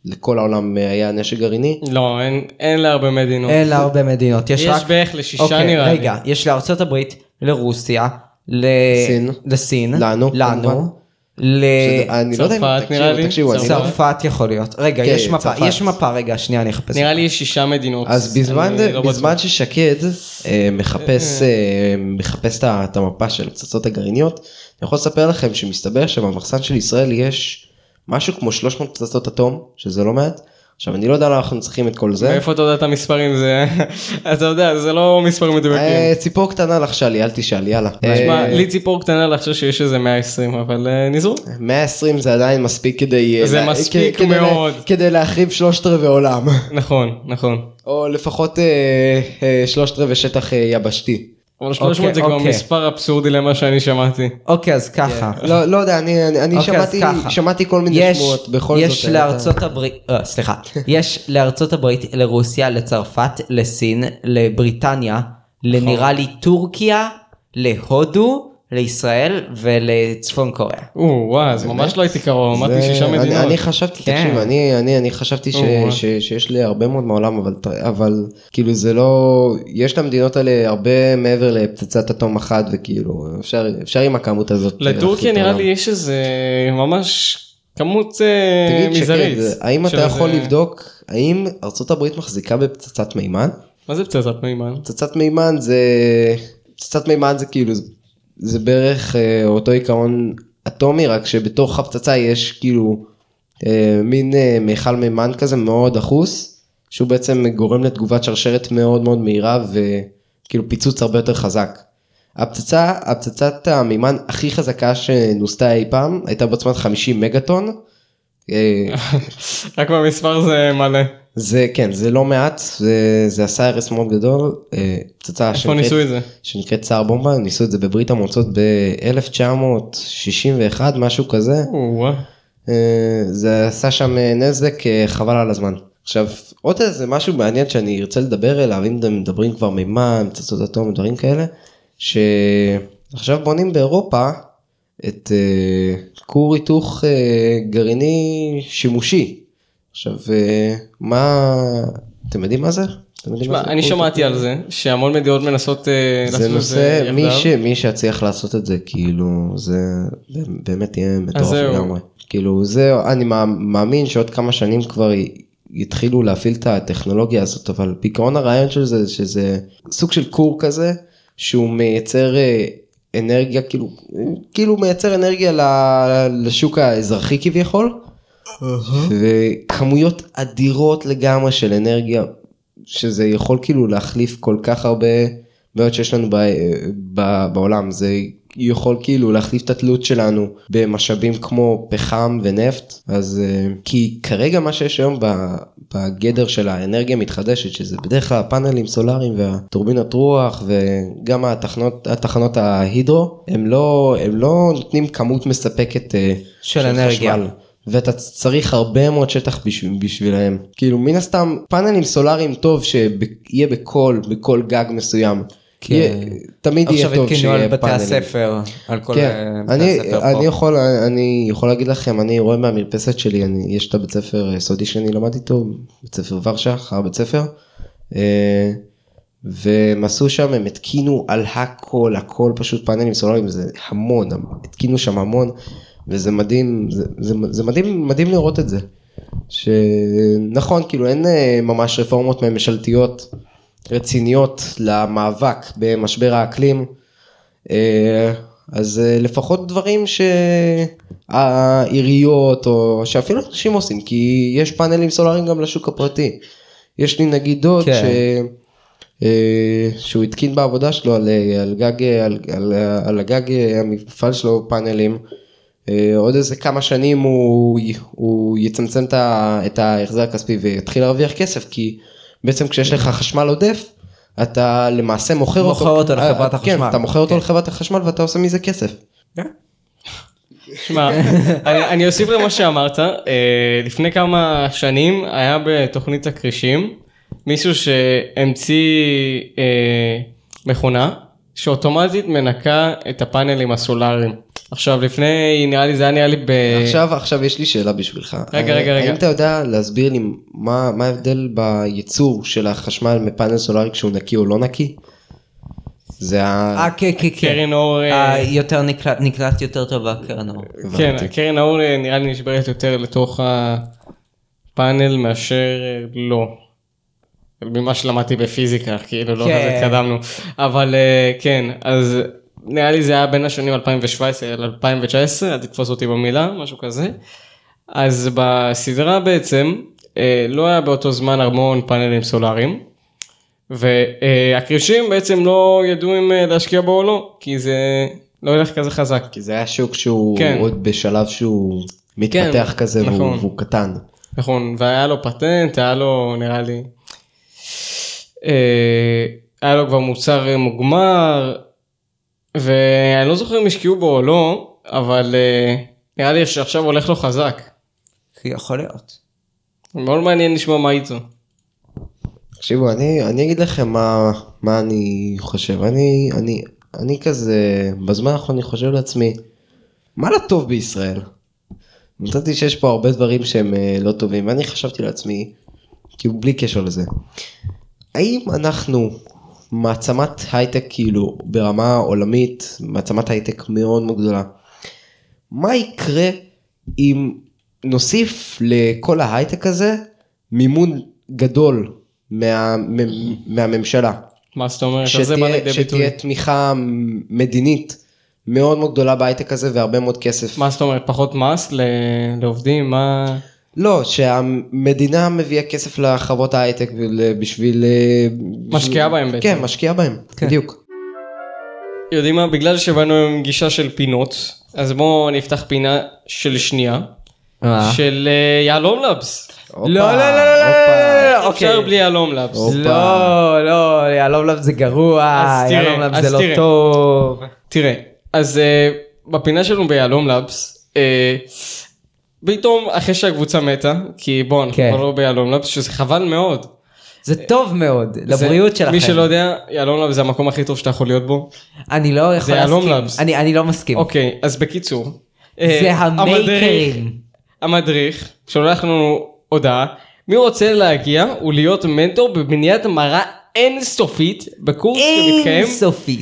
לכל העולם היה נשק גרעיני. לא, אין- אין להרבה מדינות. אין לה הרבה מדינות. יש יש רק... בערך לשישה אוקיי, נראה לי. רגע, יש לארצות הברית, לרוסיה, ל... סין. לסין, לנו. לנו, ל... שזה- אני לא יודע אם צרפת, נראה תקשיבו, לי. לא- צרפת יכול להיות. רגע, כן, יש מפה, צרפת. יש מפה, רגע, שנייה, אני אחפש. נראה לי יש שישה מדינות. אז בזמן, לא ששקד אה, מחפש, אה, מחפש את ה- את המפה של הפצצות הגרעיניות, אני יכול לספר לכם שמסתבר שבמחסן של ישראל יש משהו כמו 300 פצצות אטום, שזה לא מעט. עכשיו אני לא יודע למה אנחנו צריכים את כל זה. מאיפה אתה יודע את המספרים זה אתה יודע זה לא מספרים מדויקים. אה, ציפור קטנה לחשה לי, אל תשאל, יאללה. תשמע, אה, לי ציפור קטנה לחשוב שיש איזה 120 אבל אה, נזרו. 120 זה עדיין מספיק כדי... זה מספיק מאוד. כדי להחריב שלושת רבעי עולם. נכון נכון. או לפחות שלושת רבעי שטח יבשתי. אבל 300 זה כבר אוקיי. מספר אבסורדי למה שאני שמעתי. אוקיי, אז ככה. לא לא יודע, אני אוקיי, שמעתי כל מיני יש, שמועות. בכל יש זאת, אה, לארצות הברית, אה, סליחה, יש לארצות הברית, לרוסיה, לצרפת, לסין, לבריטניה, לנראה לי טורקיה, להודו, לישראל ולצפון קוריאה. או וואו זה ממש לא הייתי קרוב אמרתי שישה אני- מדינות. אני חשבתי, כן. תקשיב, אני, אני, אני חשבתי שיש לי הרבה מאוד מהעולם, אבל, אבל כאילו זה לא, יש למדינות האלה הרבה מעבר לפצצת אטום אחת, וכאילו אפשר, עם הכמות הזאת. לטורקיה נראה. לי יש איזה ממש כמות אה, תגיד מזערית. שקד, האם אתה יכול איזה- לבדוק, האם ארצות הברית מחזיקה בפצצת מימן? מה זה פצצת מימן? פצצת מימן זה, פצצת מימן זה כאילו, זה- בערך אה, אותו עיקרון אטומי, רק שבתוך הפצצה יש כאילו אה, מין אה, מיכל מימן כזה מאוד דחוס, שהוא בעצם גורם לתגובת שרשרת מאוד מאוד מהירה וכאילו פיצוץ הרבה יותר חזק. הפצצה, הפצצת המימן הכי חזקה שנוסתה אי פעם הייתה בעוצמת 50 מגטון. אה, רק במספר זה מלא. זה כן זה לא מעט זה, זה עשה הרס מאוד גדול אה, פצצה איפה ניסו את זה? שנקראת סער בומבה ניסו את זה בברית המועצות ב-1961 משהו כזה. אה, זה עשה שם אה, נזק חבל על הזמן. עכשיו עוד איזה משהו מעניין שאני ארצה לדבר אליו אם אתם מדברים כבר מימן פצצות אטום דברים כאלה שעכשיו בונים באירופה את כור היתוך גרעיני שימושי. עכשיו אה, מה אתם יודעים מה זה? תשמע, זה אני שמעתי? על זה שהמון מדינות מנסות אה, זה לעשות את מי, יחדיו. מי שיצליח לעשות את זה כאילו זה באמת יהיה מטורף. לגמרי. כאילו זה אני מא- מאמין שעוד כמה שנים כבר יתחילו להפעיל את הטכנולוגיה הזאת אבל בעיקרון הרעיון של זה שזה סוג של כור כזה שהוא מייצר אה, אנרגיה כאילו כאילו מייצר אנרגיה לשוק האזרחי כביכול. וכמויות אדירות לגמרי של אנרגיה שזה יכול כאילו להחליף כל כך הרבה בעיות שיש לנו ב, ב, בעולם זה יכול כאילו להחליף את התלות שלנו במשאבים כמו פחם ונפט אז אה, כי כרגע מה שיש היום ב- בגדר של האנרגיה המתחדשת שזה בדרך כלל הפאנלים סולאריים והטורבינות רוח וגם התחנות התחנות ההידרו הם לא הם לא נותנים כמות מספקת אה, של אנרגיה. חשמל. ואתה צריך הרבה מאוד שטח בשביל, בשבילהם. כאילו מן הסתם פאנלים סולאריים טוב שיהיה בכל, בכל גג מסוים. כן. יהיה, תמיד יהיה עכשיו טוב התקינו שיהיה על בתי פאנלים. הספר, על כל כן, אה, בתי אני, הספר אני, פה. יכול, אני יכול להגיד לכם, אני רואה מהמרפסת שלי, אני, יש את הבית ספר סודי שאני למד איתו, בית ספר ורשה, אחר בית ספר, אה, והם עשו שם, הם התקינו על הכל, הכל פשוט פאנלים סולאריים, זה המון, התקינו שם המון, וזה מדהים, זה, זה, זה מדהים, מדהים לראות את זה. שנכון, כאילו אין אה, ממש רפורמות ממשלתיות רציניות למאבק במשבר האקלים. אה, אז אה, לפחות דברים שהעיריות או שאפילו אנשים עושים כי יש פאנלים סולאריים גם לשוק הפרטי. יש לי נגיד דוד כן. ש... שהוא התקין בעבודה שלו על, על גג על, על, על הגג המפעל שלו פאנלים. אה, עוד איזה כמה שנים הוא, הוא יצמצם את ההחזר הכספי ויתחיל להרוויח כסף כי בעצם כשיש לך חשמל עודף אתה למעשה מוכר אותו, מוכר אותו לחברת אה, כן, החשמל. אתה מוכר אותו כן. לחברת החשמל ואתה עושה מזה כסף. שמע, אני, אני אוסיף למה שאמרת, אה, לפני כמה שנים היה בתוכנית הכרישים מישהו שהמציא אה, מכונה שאוטומטית מנקה את הפאנלים הסולאריים. עכשיו לפני, נראה לי זה היה נראה לי ב... עכשיו, עכשיו יש לי שאלה בשבילך. רגע, רגע, אה, רגע. האם אתה יודע להסביר לי מה, מה ההבדל בייצור של החשמל מפאנל סולארי כשהוא נקי או לא נקי? זה ה... אה, כן, כן, כן. קרן אור, אה, אה, יותר נקלט, נקלט יותר טוב הקרן אור. כן. קרן האור אה, נראה לי נשברת יותר לתוך הפאנל מאשר לא. ממה שלמדתי בפיזיקה, כאילו לא כן. כזה התקדמנו. אבל כן, אז נראה לי זה היה בין השנים 2017 ל-2019, אל תתפוס אותי במילה, משהו כזה. אז בסדרה בעצם אה, לא היה באותו זמן המון פאנלים סולאריים. והכרישים בעצם לא ידעו אם אה, להשקיע בו או לא, כי זה לא ילך כזה חזק. כי זה היה שוק שהוא כן. עוד בשלב שהוא מתפתח כזה והוא, נכון. והוא קטן. נכון, והיה לו פטנט, היה לו נראה לי, אה, היה לו כבר מוצר מוגמר, ואני לא זוכר אם השקיעו בו או לא, אבל אה, נראה לי שעכשיו הולך לו חזק. יכול להיות. מאוד מעניין לשמוע מה איתו. תקשיבו, אני, אני אגיד לכם מה, מה אני חושב. אני, אני, אני כזה, בזמן האחרון אני חושב לעצמי, מה לא טוב בישראל? נתתי שיש פה הרבה דברים שהם אה, לא טובים, ואני חשבתי לעצמי, כאילו בלי קשר לזה, האם אנחנו מעצמת הייטק כאילו ברמה עולמית, מעצמת הייטק מאוד מאוד גדולה, מה יקרה אם נוסיף לכל ההייטק הזה מימון גדול מה, מ- מהממשלה? מה זאת אומרת? איך זה בא שתהיה, לידי ביטוי? שתהיה תמיכה מדינית מאוד מאוד גדולה בהייטק הזה והרבה מאוד כסף. מה זאת אומרת? פחות מס לעובדים? מה... לא, שהמדינה מביאה כסף לחברות ההייטק בשביל... אה, משקיעה בהם בעצם. כן, משקיעה בהם, כן. בדיוק. יודעים מה? בגלל שבאנו עם גישה של פינות, אז בואו נפתח פינה של שנייה? של אה, יהלום לאבס. לא, לא, לא, לא, לא. לא, אפשר אוקיי. בלי יהלום לאבס. לא, לא, יהלום לב זה גרוע, יהלום אז זה לא. טוב. תראה, אז uh, בפינה שלנו ביהלום לאבס, uh, פתאום אחרי שהקבוצה מתה, כי בוא, אנחנו כן. כבר לא ביהלום לאבס, שזה חבל מאוד. זה טוב מאוד, לבריאות שלכם. מי שלא יודע, יהלום לאבס זה המקום הכי טוב שאתה יכול להיות בו. אני לא יכול יהלום להסכים. אני אני לא מסכים. אוקיי, אז בקיצור. אה, זה המדריך- המייקרים. המדריך שולח לנו הודעה, מי רוצה להגיע ולהיות מנטור בבניית מראה אינסופית בקורס שמתקיים.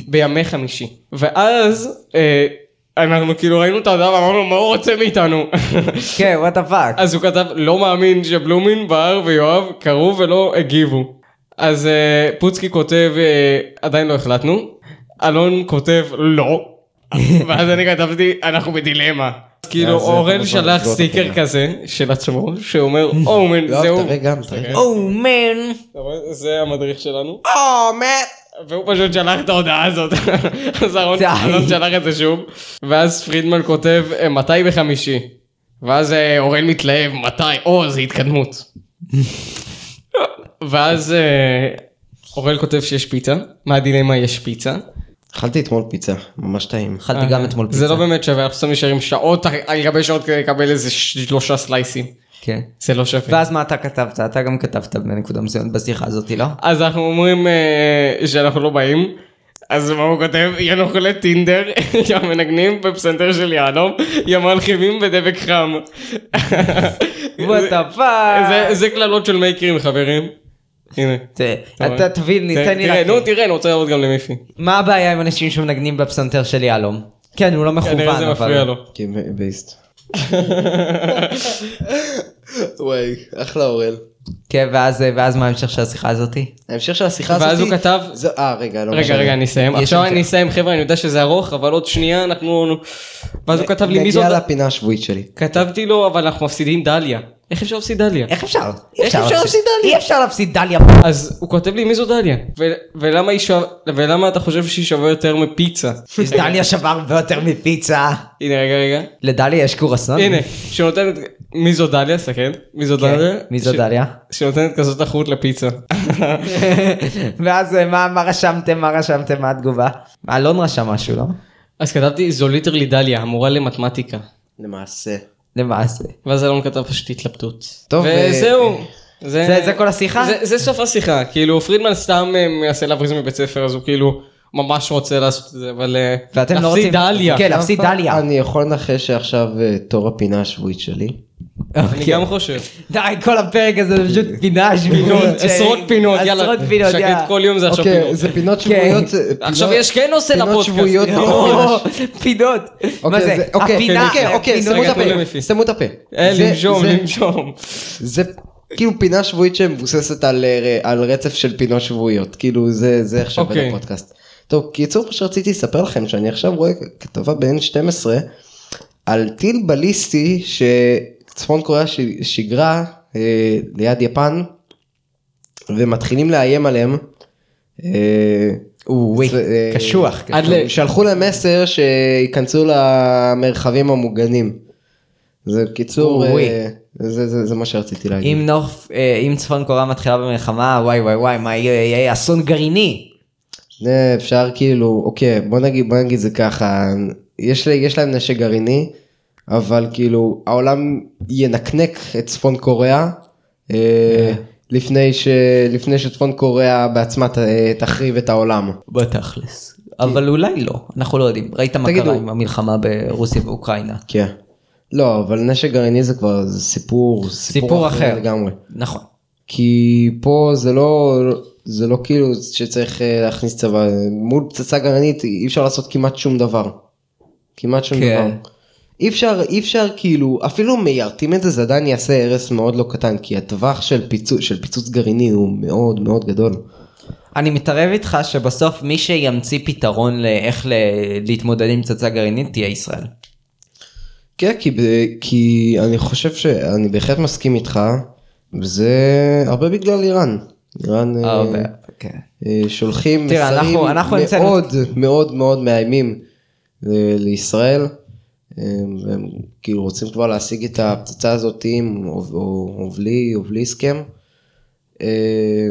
בימי חמישי. ואז אה, אנחנו כאילו ראינו את ההודעה ואמרנו מה הוא רוצה מאיתנו. כן, what the fuck. אז הוא כתב לא מאמין שבלומין, בר ויואב קראו ולא הגיבו. אז אה, פוצקי כותב אה, עדיין לא החלטנו. אלון כותב לא. ואז אני כתבתי אנחנו בדילמה. כאילו אורן שלח סטיקר. כזה של עצמו שאומר oh man יואב, זהו. תראה גם, תראה. oh man. אתה רואה? זה המדריך שלנו. או, מת. והוא פשוט שלח את ההודעה הזאת. אז אהרון שלח את זה שוב. ואז פרידמן כותב "אה, מתי בחמישי. ואז אה, אורן מתלהב מתי או זה התקדמות. ואז אה, אורל כותב שיש פיצה. מה הדילמה יש פיצה. אכלתי אתמול פיצה, ממש טעים. אכלתי גם אתמול פיצה. זה לא באמת שווה אנחנו סתם נשארים שעות על גבי שעות כדי לקבל איזה שלושה סלייסים. כן. זה לא שווה. ואז מה אתה כתבת? אתה גם כתבת בנקודה מסוימת בשיחה הזאתי, לא? אז אנחנו אומרים אה, שאנחנו לא באים. אז מה הוא כותב? יא נוכלי טינדר, יא מנגנים בפסנתר של יהלום, יא מלחימים בדבק חם. what the fuck. זה- קללות של מייקרים חברים. הנה. אתה תבין, תן לי תראה. נו תראה, אני רוצה לראות גם למיפי. מה הבעיה עם אנשים שמנגנים בפסנתר של יהלום? כן, הוא לא מכוון, כנראה זה מפריע לו. וואי, אחלה אורל. כן, ואז ואז מה ההמשך של השיחה הזאתי? ההמשך של השיחה הזאת... ואז הוא כתב, זה- אה, רגע, לא רגע משנה. רגע אני אסיים, עכשיו. אני אסיים חבר'ה אני יודע שזה ארוך אבל עוד שנייה אנחנו, ואז הוא כתב לי מי זאת, נגיע לפינה השבועית שלי. כתבתי לו אבל אנחנו מפסידים דליה, איך אפשר להפסיד דליה? איך אפשר? איך אפשר להפסיד דליה? אי אפשר להפסיד דליה. אז הוא כותב לי מי זו דליה ולמה היא שווה ולמה אתה חושב שהיא שווה יותר מפיצה. דליה שווה הרבה יותר מפיצה. הנה רגע רגע לדליה יש קורסון? הנה שנותנת מי זו דליה סתכל מי זו כן, דליה מי זו דליה? שנותנת כזאת תחרות לפיצה. ואז אה, מה מה רשמתם? מה רשמתם? מה התגובה? אלון רשם משהו, לא? אז כתבתי זו ליטרלי דליה המורה למתמטיקה. למעשה. למעשה. ואז אלון כתב פשוט התלבטות. טוב, וזהו. זה- זה כל השיחה? זה, זה סוף השיחה, כאילו פרידמן סתם אה, מנסה להבריז מבית ספר אז הוא כאילו ממש רוצה לעשות את זה, אבל אה, ואתם לא להפסיד רוצים... דליה. כן, להפסיד דליה. אני יכול לנחש שעכשיו אה, תור הפינה השבועית שלי. אני אוקיי. גם חושב. די, כל הפרק הזה זה פשוט פינה שבועית. עשרות פינות, יאללה. עשרות פינות, שקט יאללה. כל יום זה עכשיו אוקיי, פינות. זה פינות כן. שבועיות. אה, עכשיו פינות- יש כן נושא פינות לפודקאסט. שבועיות בתוך או, פינה. פינות. מה אוקיי, זה? אוקיי, הפינה, אוקיי. סתמו את הפה. סתמו את הפה. זה- לנשום, לנשום. זה כאילו פינה שבועית שמבוססת על, על רצף של פינות שבועיות כאילו זה אוקיי. הפודקאסט. טוב קיצור מה שרציתי לספר לכם שאני עכשיו רואה כתבה ב-N12 על טיל בליסטי שצפון קוריאה שיגרה אה, ליד יפן ומתחילים לאיים עליהם. אה, אוי, זה, אה, קשוח. עד קשוח. ל- שלחו להם מסר שייכנסו למרחבים המוגנים. זה קיצור. אה, זה, זה, זה מה שרציתי להגיד. אם נוף, אה, אם צפון קוריאה מתחילה במלחמה, וואי וואי וואי, מה יהיה יהיה אסון גרעיני. אפשר כאילו אוקיי בוא נגיד בוא נגיד זה ככה יש, לי, יש להם נשק גרעיני אבל כאילו העולם ינקנק את צפון קוריאה אה, לפני ש... לפני שצפון קוריאה בעצמה ת, תחריב את העולם. בתכלס. אבל אולי לא, אנחנו לא יודעים. ראית מה. קרה עם המלחמה ברוסיה ואוקראינה. כן. לא אבל נשק גרעיני זה כבר זה סיפור סיפור אחר. לגמרי. נכון. כי פה זה לא זה לא כאילו שצריך אה, להכניס צבא מול פצצה גרעינית אי אפשר לעשות כמעט שום דבר. כמעט שום כן. דבר. אי אפשר אי אפשר כאילו אפילו מיירטים את זה זה עדיין יעשה הרס מאוד לא קטן כי הטווח של פיצוץ של פיצוץ גרעיני הוא מאוד מאוד גדול. אני מתערב איתך שבסוף מי שימציא פתרון לאיך להתמודד עם פצצה גרעינית תהיה ישראל. כן כי, כי אני חושב שאני בהחלט מסכים איתך וזה הרבה בגלל איראן. איראן אה, הרבה, כן. אה, שולחים מסרים מאוד מאוד מאוד מאיימים לישראל. אה, והם כאילו רוצים כבר להשיג את הפצצה הזאת עם או, בלי או בלי הסכם. אה,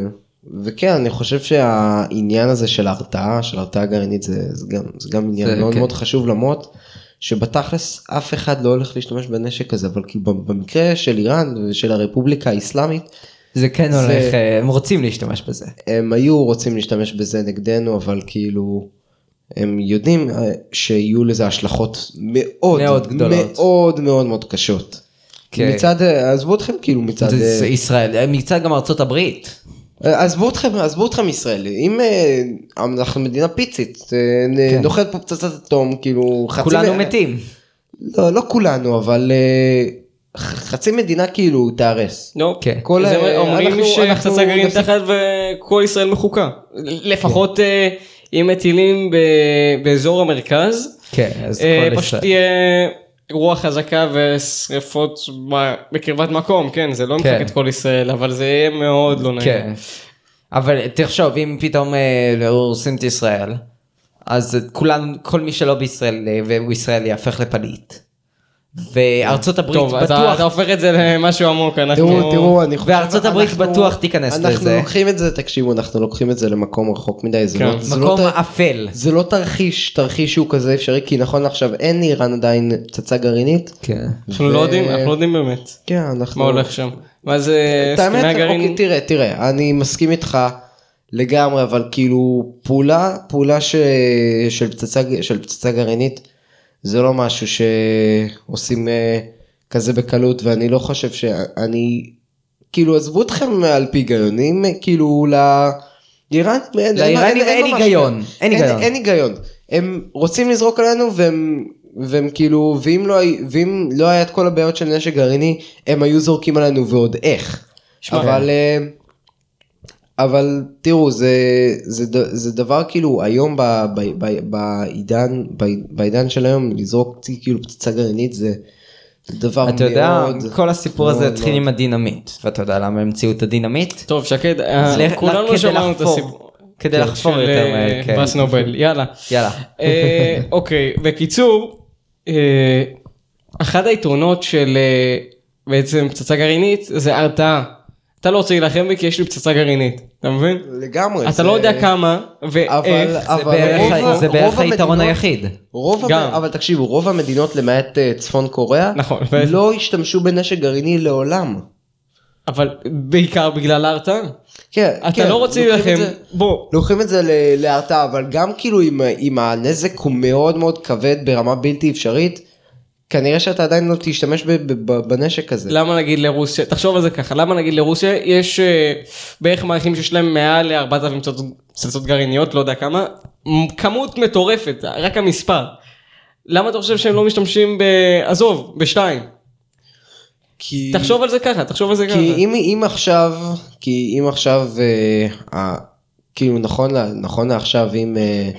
וכן אני חושב שהעניין הזה של ההרתעה של הרתעה גרעינית זה, זה גם זה גם עניין זה- מאוד כן. מאוד חשוב למרות שבתכלס אף אחד לא הולך להשתמש בנשק הזה אבל כאילו במקרה של איראן ושל הרפובליקה האסלאמית זה כן זה- הולך, אה, הם רוצים להשתמש בזה. הם היו רוצים להשתמש בזה נגדנו אבל כאילו הם יודעים אה, שיהיו לזה השלכות מאוד מאוד גדולות. מאוד מאוד מאוד קשות. כן. מצד אה, עזבו אתכם כאילו מצד זה- זה ישראל, מצד גם ארצות הברית. עזבו אתכם עזבו אתכם ישראל אם אנחנו מדינה פיצית כן. נוחת פה פצצת אטום כאילו חצי כולנו מ- מתים. לא לא כולנו אבל חצי מדינה כאילו תהרס. לא, כן. כל זה ה- אומרים אנחנו- אנחנו שפצצה גרעינית נפסיק- תחת וכל ישראל מחוקה. לפחות אה, אם מטילים ב- באזור המרכז, כן, אז אה, כל פשוט ישראל. תהיה רוח חזקה ושריפות ב- בקרבת מקום, כן, זה לא כן. את כל ישראל, אבל זה יהיה מאוד לא נעים. כן. אבל תחשוב, אם פתאום אה, הורסים את ישראל, אז כולנו, כל מי שלא בישראל אה, והוא ישראלי יהפך לפליט. וארצות הברית טוב, בטוח, אתה הופך את זה למשהו עמוק, אנחנו... תראו תראו אני חושב וארצות הברית אנחנו- בטוח תיכנס אנחנו לזה. לוקחים את זה תקשיבו אנחנו לוקחים את זה למקום רחוק מדי זה כן. לא- לא מקום אפל. זה לא תרחיש תרחיש שהוא כזה אפשרי כי נכון לעכשיו אין לאיראן עדיין פצצה גרעינית. כן. אנחנו ו- לא יודעים, אנחנו לא יודעים באמת כן אנחנו. מה הולך שם. מה זה האמת, הסכמי הגרעין? אוקיי, תראה תראה אני מסכים איתך לגמרי אבל כאילו פעולה פעולה ש... של פצצה של פצצה גרעינית זה לא משהו שעושים אה, כזה בקלות ואני לא חושב שאני כאילו עזבו אתכם על פי היגיון אם כאילו ל... לאיראן אין- לאיראנים אין היגיון, אין היגיון. אין היגיון הם רוצים לזרוק עלינו והם והם כאילו ואם לא ואם לא היה את כל הבעיות של נשק גרעיני הם היו זורקים עלינו ועוד איך. שמע, אבל אה, אבל תראו זה זה זה דבר כאילו היום ב- ב- ב- בעידן ב- בעידן של היום לזרוק כאילו פצצה גרעינית זה זה דבר מאוד אתה יודע, כל הסיפור הזה מאוד, התחיל מאוד. עם הדינמיט, ואתה יודע למה המציאו את הדינמיט? טוב שקד, אה, כולנו כדי שמענו את לחפור. הסיפור. כדי כן, לחפור של, יותר אה, מהר, כן. פרס נובל, יאללה. יאללה. אה, אוקיי, בקיצור, אה, אחד היתרונות של אה, בעצם פצצה גרעינית זה הרתעה. אתה לא רוצה להילחם בי כי יש לי פצצה גרעינית, אתה מבין? לגמרי. אתה זה- לא יודע כמה, ואיך. אבל- זה אבל בערך- רוב היתרון המדינות- היחיד. רוב גם. המ... אבל תקשיבו, רוב המדינות למעט אה, צפון קוריאה, נכון, לא השתמשו בנשק גרעיני לעולם. אבל בעיקר בגלל ההרתעה. כן, אתה כן, לא רוצה להילחם, זה- בוא. לוקחים את זה להרתעה, אבל גם כאילו אם הנזק הוא מאוד מאוד כבד ברמה בלתי אפשרית, כנראה שאתה עדיין לא תשתמש בנשק הזה. למה נגיד לרוסיה, תחשוב על זה ככה, למה נגיד לרוסיה יש אה, בערך מעריכים שיש להם מעל ל-4,000 פצצות- גרעיניות, לא יודע כמה, כמות מטורפת, רק המספר. למה אתה חושב שהם לא משתמשים ב... עזוב, בשתיים. כי... תחשוב על זה ככה, תחשוב על זה ככה. כי אם, אם עכשיו, כי אם עכשיו, אה, אה, כאילו נכון, נכון לעכשיו, אם אה,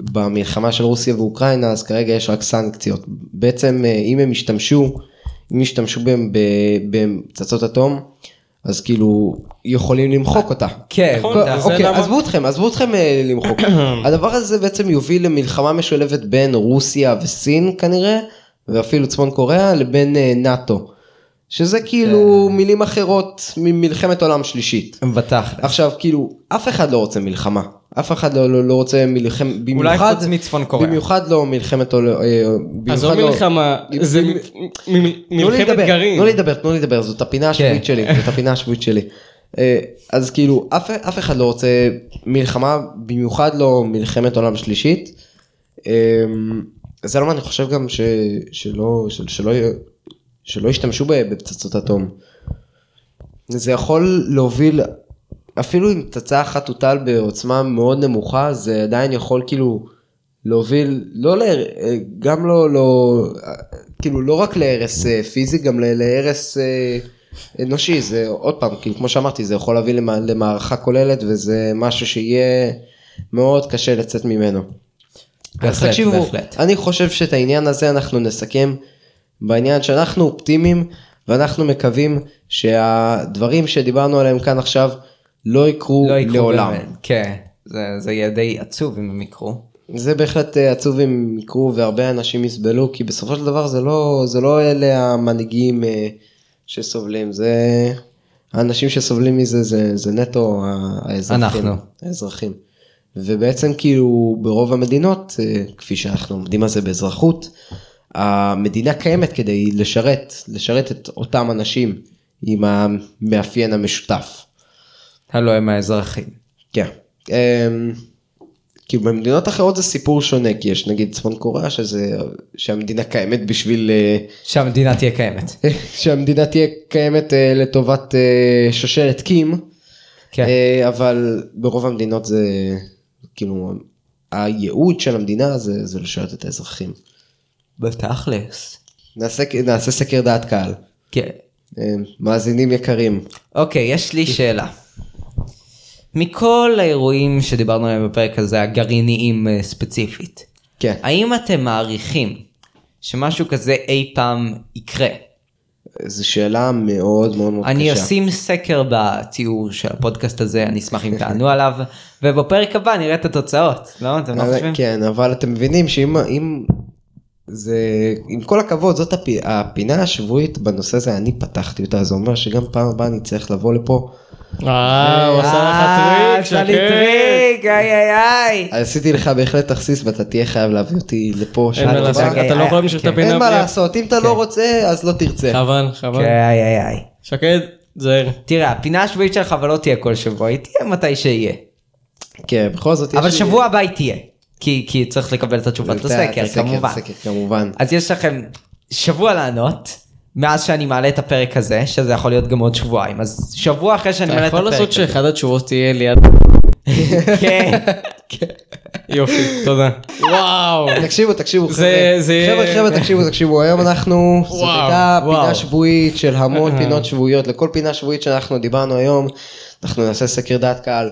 במלחמה של רוסיה ואוקראינה, אז כרגע יש רק סנקציות. בעצם אה, אם הם ישתמשו, אם ישתמשו בהם בפצצות אטום, אז כאילו יכולים למחוק אותה. כן, נכון, אוקיי, עזבו אתכם, עזבו אתכם אה, למחוק. הדבר הזה בעצם יוביל למלחמה משולבת בין רוסיה וסין כנראה, ואפילו צפון קוריאה, לבין אה, נאטו. שזה כאילו כן. מילים אחרות ממלחמת עולם שלישית. בטח. עכשיו כאילו אף אחד לא רוצה מלחמה. אף אחד לא, לא, לא רוצה מלחמה, אולי במיוחד, חוץ מצפון קוריאה. במיוחד לא מלחמת עול... אה, עזוב לא- מלחמה, זה מ- מ- לי מלחמת לדבר, גרעין. תנו לי לדבר, תנו לי לדבר, זאת הפינה השבועית שלי, זאת הפינה השבועית שלי. אה, אז כאילו, אף, אף אחד לא רוצה מלחמה, במיוחד לא מלחמת עולם שלישית. אה, זה למה אני חושב גם ש, שלא, של, שלא, שלא ישתמשו ב- בפצצות אטום. זה יכול להוביל, אפילו אם פצצה אחת תוטל בעוצמה מאוד נמוכה, זה עדיין יכול כאילו להוביל, לא להר... גם לא, לא, כאילו לא רק להרס אה, פיזי, גם ל- להרס אה, אנושי, זה עוד פעם, כאילו כמו שאמרתי, זה יכול להביא למע- למערכה כוללת וזה משהו שיהיה מאוד קשה לצאת ממנו. אז בהחלט, תקשיבו, בהחלט. אני חושב שאת העניין הזה אנחנו נסכם בעניין שאנחנו אופטימיים ואנחנו מקווים שהדברים שדיברנו עליהם כאן עכשיו לא יקרו, לא יקרו לעולם. באמת. כן, זה- זה יהיה די עצוב אם הם יקרו. זה בהחלט אה, עצוב אם יקרו והרבה אנשים יסבלו כי בסופו של דבר זה לא זה לא אלה המנהיגים אה, שסובלים זה האנשים שסובלים מזה זה, זה נטו האזרחים. אנחנו. האזרחים. ובעצם כאילו ברוב המדינות אה, כפי שאנחנו לומדים על זה באזרחות המדינה קיימת כדי לשרת לשרת את אותם אנשים עם המאפיין המשותף. הלו הם האזרחים. כן. אמ, כי במדינות אחרות זה סיפור שונה כי יש נגיד צפון קוריאה שזה שהמדינה קיימת בשביל אה, שהמדינה תהיה קיימת. שהמדינה תהיה קיימת אה, לטובת אה, שושלת קים כן. אבל ברוב המדינות זה כאילו הייעוד של המדינה זה, זה לשרת את האזרחים. בתכלס. נעשה, נעשה סקר דעת קהל. כן. אה, מאזינים יקרים. אוקיי, יש לי שאלה. מכל האירועים שדיברנו עליהם בפרק הזה, הגרעיניים אה, ספציפית, כן. האם אתם מעריכים שמשהו כזה אי פעם יקרה? זו שאלה מאוד מאוד מאוד אני קשה. אשים סקר בתיאור של הפודקאסט הזה, אני אשמח אם תענו עליו, ובפרק הבא נראה את התוצאות, לא? אתם לא חושבים? כן, אבל אתם מבינים שאם אם זה, עם כל הכבוד, זאת הפי, הפינה השבועית בנושא הזה, אני פתחתי אותה, זה אומר שגם פעם הבאה אני צריך לבוא לפה. אה, הוא עשה לך אה, טריק, עשה לי. טריק, איי איי איי. עשיתי לך בהחלט תכסיס ואתה תהיה חייב להביא אותי לפה. אין מה. לעשות, אתה לא יכול להמשיך את כן. הפינה אין מה בלי- לעשות, אם אתה לא רוצה, אז לא תרצה. חבל, כן, חבל. איי איי איי. שקד, זהר. תראה, הפינה השבועית שלך אבל לא תהיה כל שבוע, היא תהיה מתי שיהיה. כן, בכל זאת יש אבל לי- שבוע הבא היא תהיה. כי כי צריך לקבל את התשובות את לסקר, הסקר, כמובן. אז יש לכם שבוע לענות, מאז שאני מעלה את הפרק הזה, שזה יכול להיות גם עוד שבועיים. אז שבוע אחרי שאני אתה מעלה את יכול הפרק לעשות הזה. שאחד התשובות תהיה ליד... כן. יופי, תודה. וואו. תקשיבו, תקשיבו, חבר'ה, חבר'ה, תקשיבו, תקשיבו, היום אנחנו, זאת הייתה פינה. שבועית של המון פינות שבועיות, לכל פינה שבועית שאנחנו דיברנו היום, אנחנו נעשה סקר דעת קהל.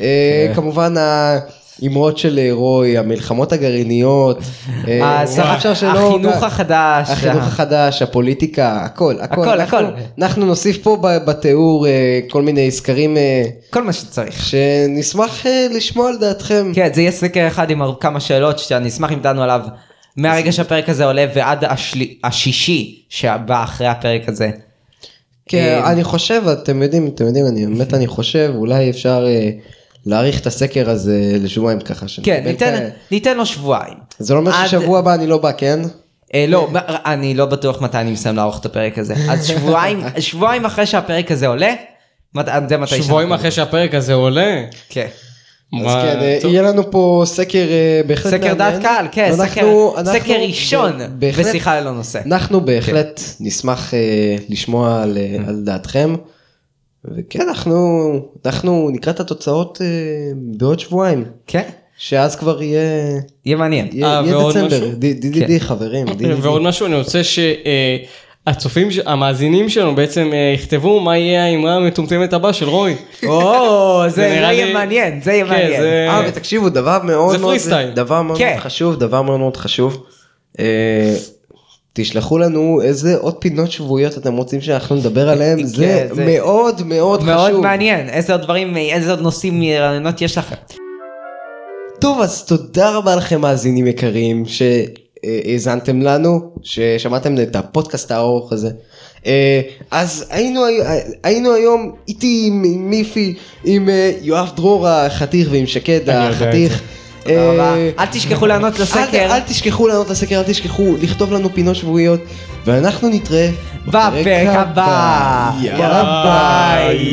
אה, כן. כמובן האמרות של אה, רוי, המלחמות הגרעיניות, אה, שלא- החינוך החדש. החינוך החדש, הפוליטיקה, הכל, הכל, הכל, אנחנו- נוסיף פה בתיאור אה, כל מיני סקרים אה, כל מה שצריך. שנשמח אה, לשמוע על דעתכם. כן, זה יהיה סקר אחד עם כמה שאלות שאני אשמח אם תענו עליו מהרגע שהפרק הזה עולה ועד השישי שבא אחרי הפרק הזה. כן, אה, אני חושב, אתם יודעים, אתם יודעים, אני באמת אני חושב, אולי אפשר אה, להאריך את הסקר הזה לשבועיים ככה. כן, ניתן- כאלה. ניתן לו שבועיים. זה לא אומר עד- ששבוע הבא אני לא בא, כן? אה, לא, אני לא בטוח מתי אני מסיים לערוך את הפרק הזה. אז שבועיים, שבועיים אחרי שהפרק הזה עולה, מת- זה מתי שבועיים אחרי שהפרק הזה עולה. כן. אז מה- כן, אה. יהיה לנו פה סקר אה, בהחלט סקר מעניין. דעת קהל, כן, סקר- אנחנו סקר ראשון בשיחה ללא נושא. אנחנו בהחלט נשמח אה, לשמוע על, כן. אה, על דעתכם. וכן, אנחנו, אנחנו נקרא את התוצאות אה, בעוד שבועיים, כן, שאז כבר יהיה, יהיה מעניין. יהיה, אה, יהיה דצמבר, משהו? די- די די כן. די חברים, די די די. ועוד משהו אני רוצה שהצופים, המאזינים שלנו בעצם אה, יכתבו מה יהיה האמרה המטומטמת הבאה של רוי. או, זה יהיה לי- מעניין, זה יהיה כן, מעניין. זה- אה, ותקשיבו, דבר מאוד זה מאוד, כן. מאוד חשוב, דבר מאוד מאוד חשוב. אה, תשלחו לנו איזה עוד פינות שבועיות אתם רוצים שאנחנו נדבר עליהם, זה כן, זה- מאוד מאוד חשוב. מאוד מעניין, איזה עוד דברים, איזה עוד נושאים מרעיונות יש לכם. טוב אז תודה רבה לכם מאזינים יקרים שהאזנתם לנו ששמעתם את הפודקאסט הארוך הזה. אה, אז היינו, היינו היום איתי עם מיפי עם אה, יואב דרור החתיך ועם שקד אני יודע את החתיך. אה, אל תשכחו לענות לסקר אל תשכחו לענות לסקר, אל תשכחו לכתוב לנו פינות שבועיות ואנחנו נתראה בפרק הבא. יאללה ביי.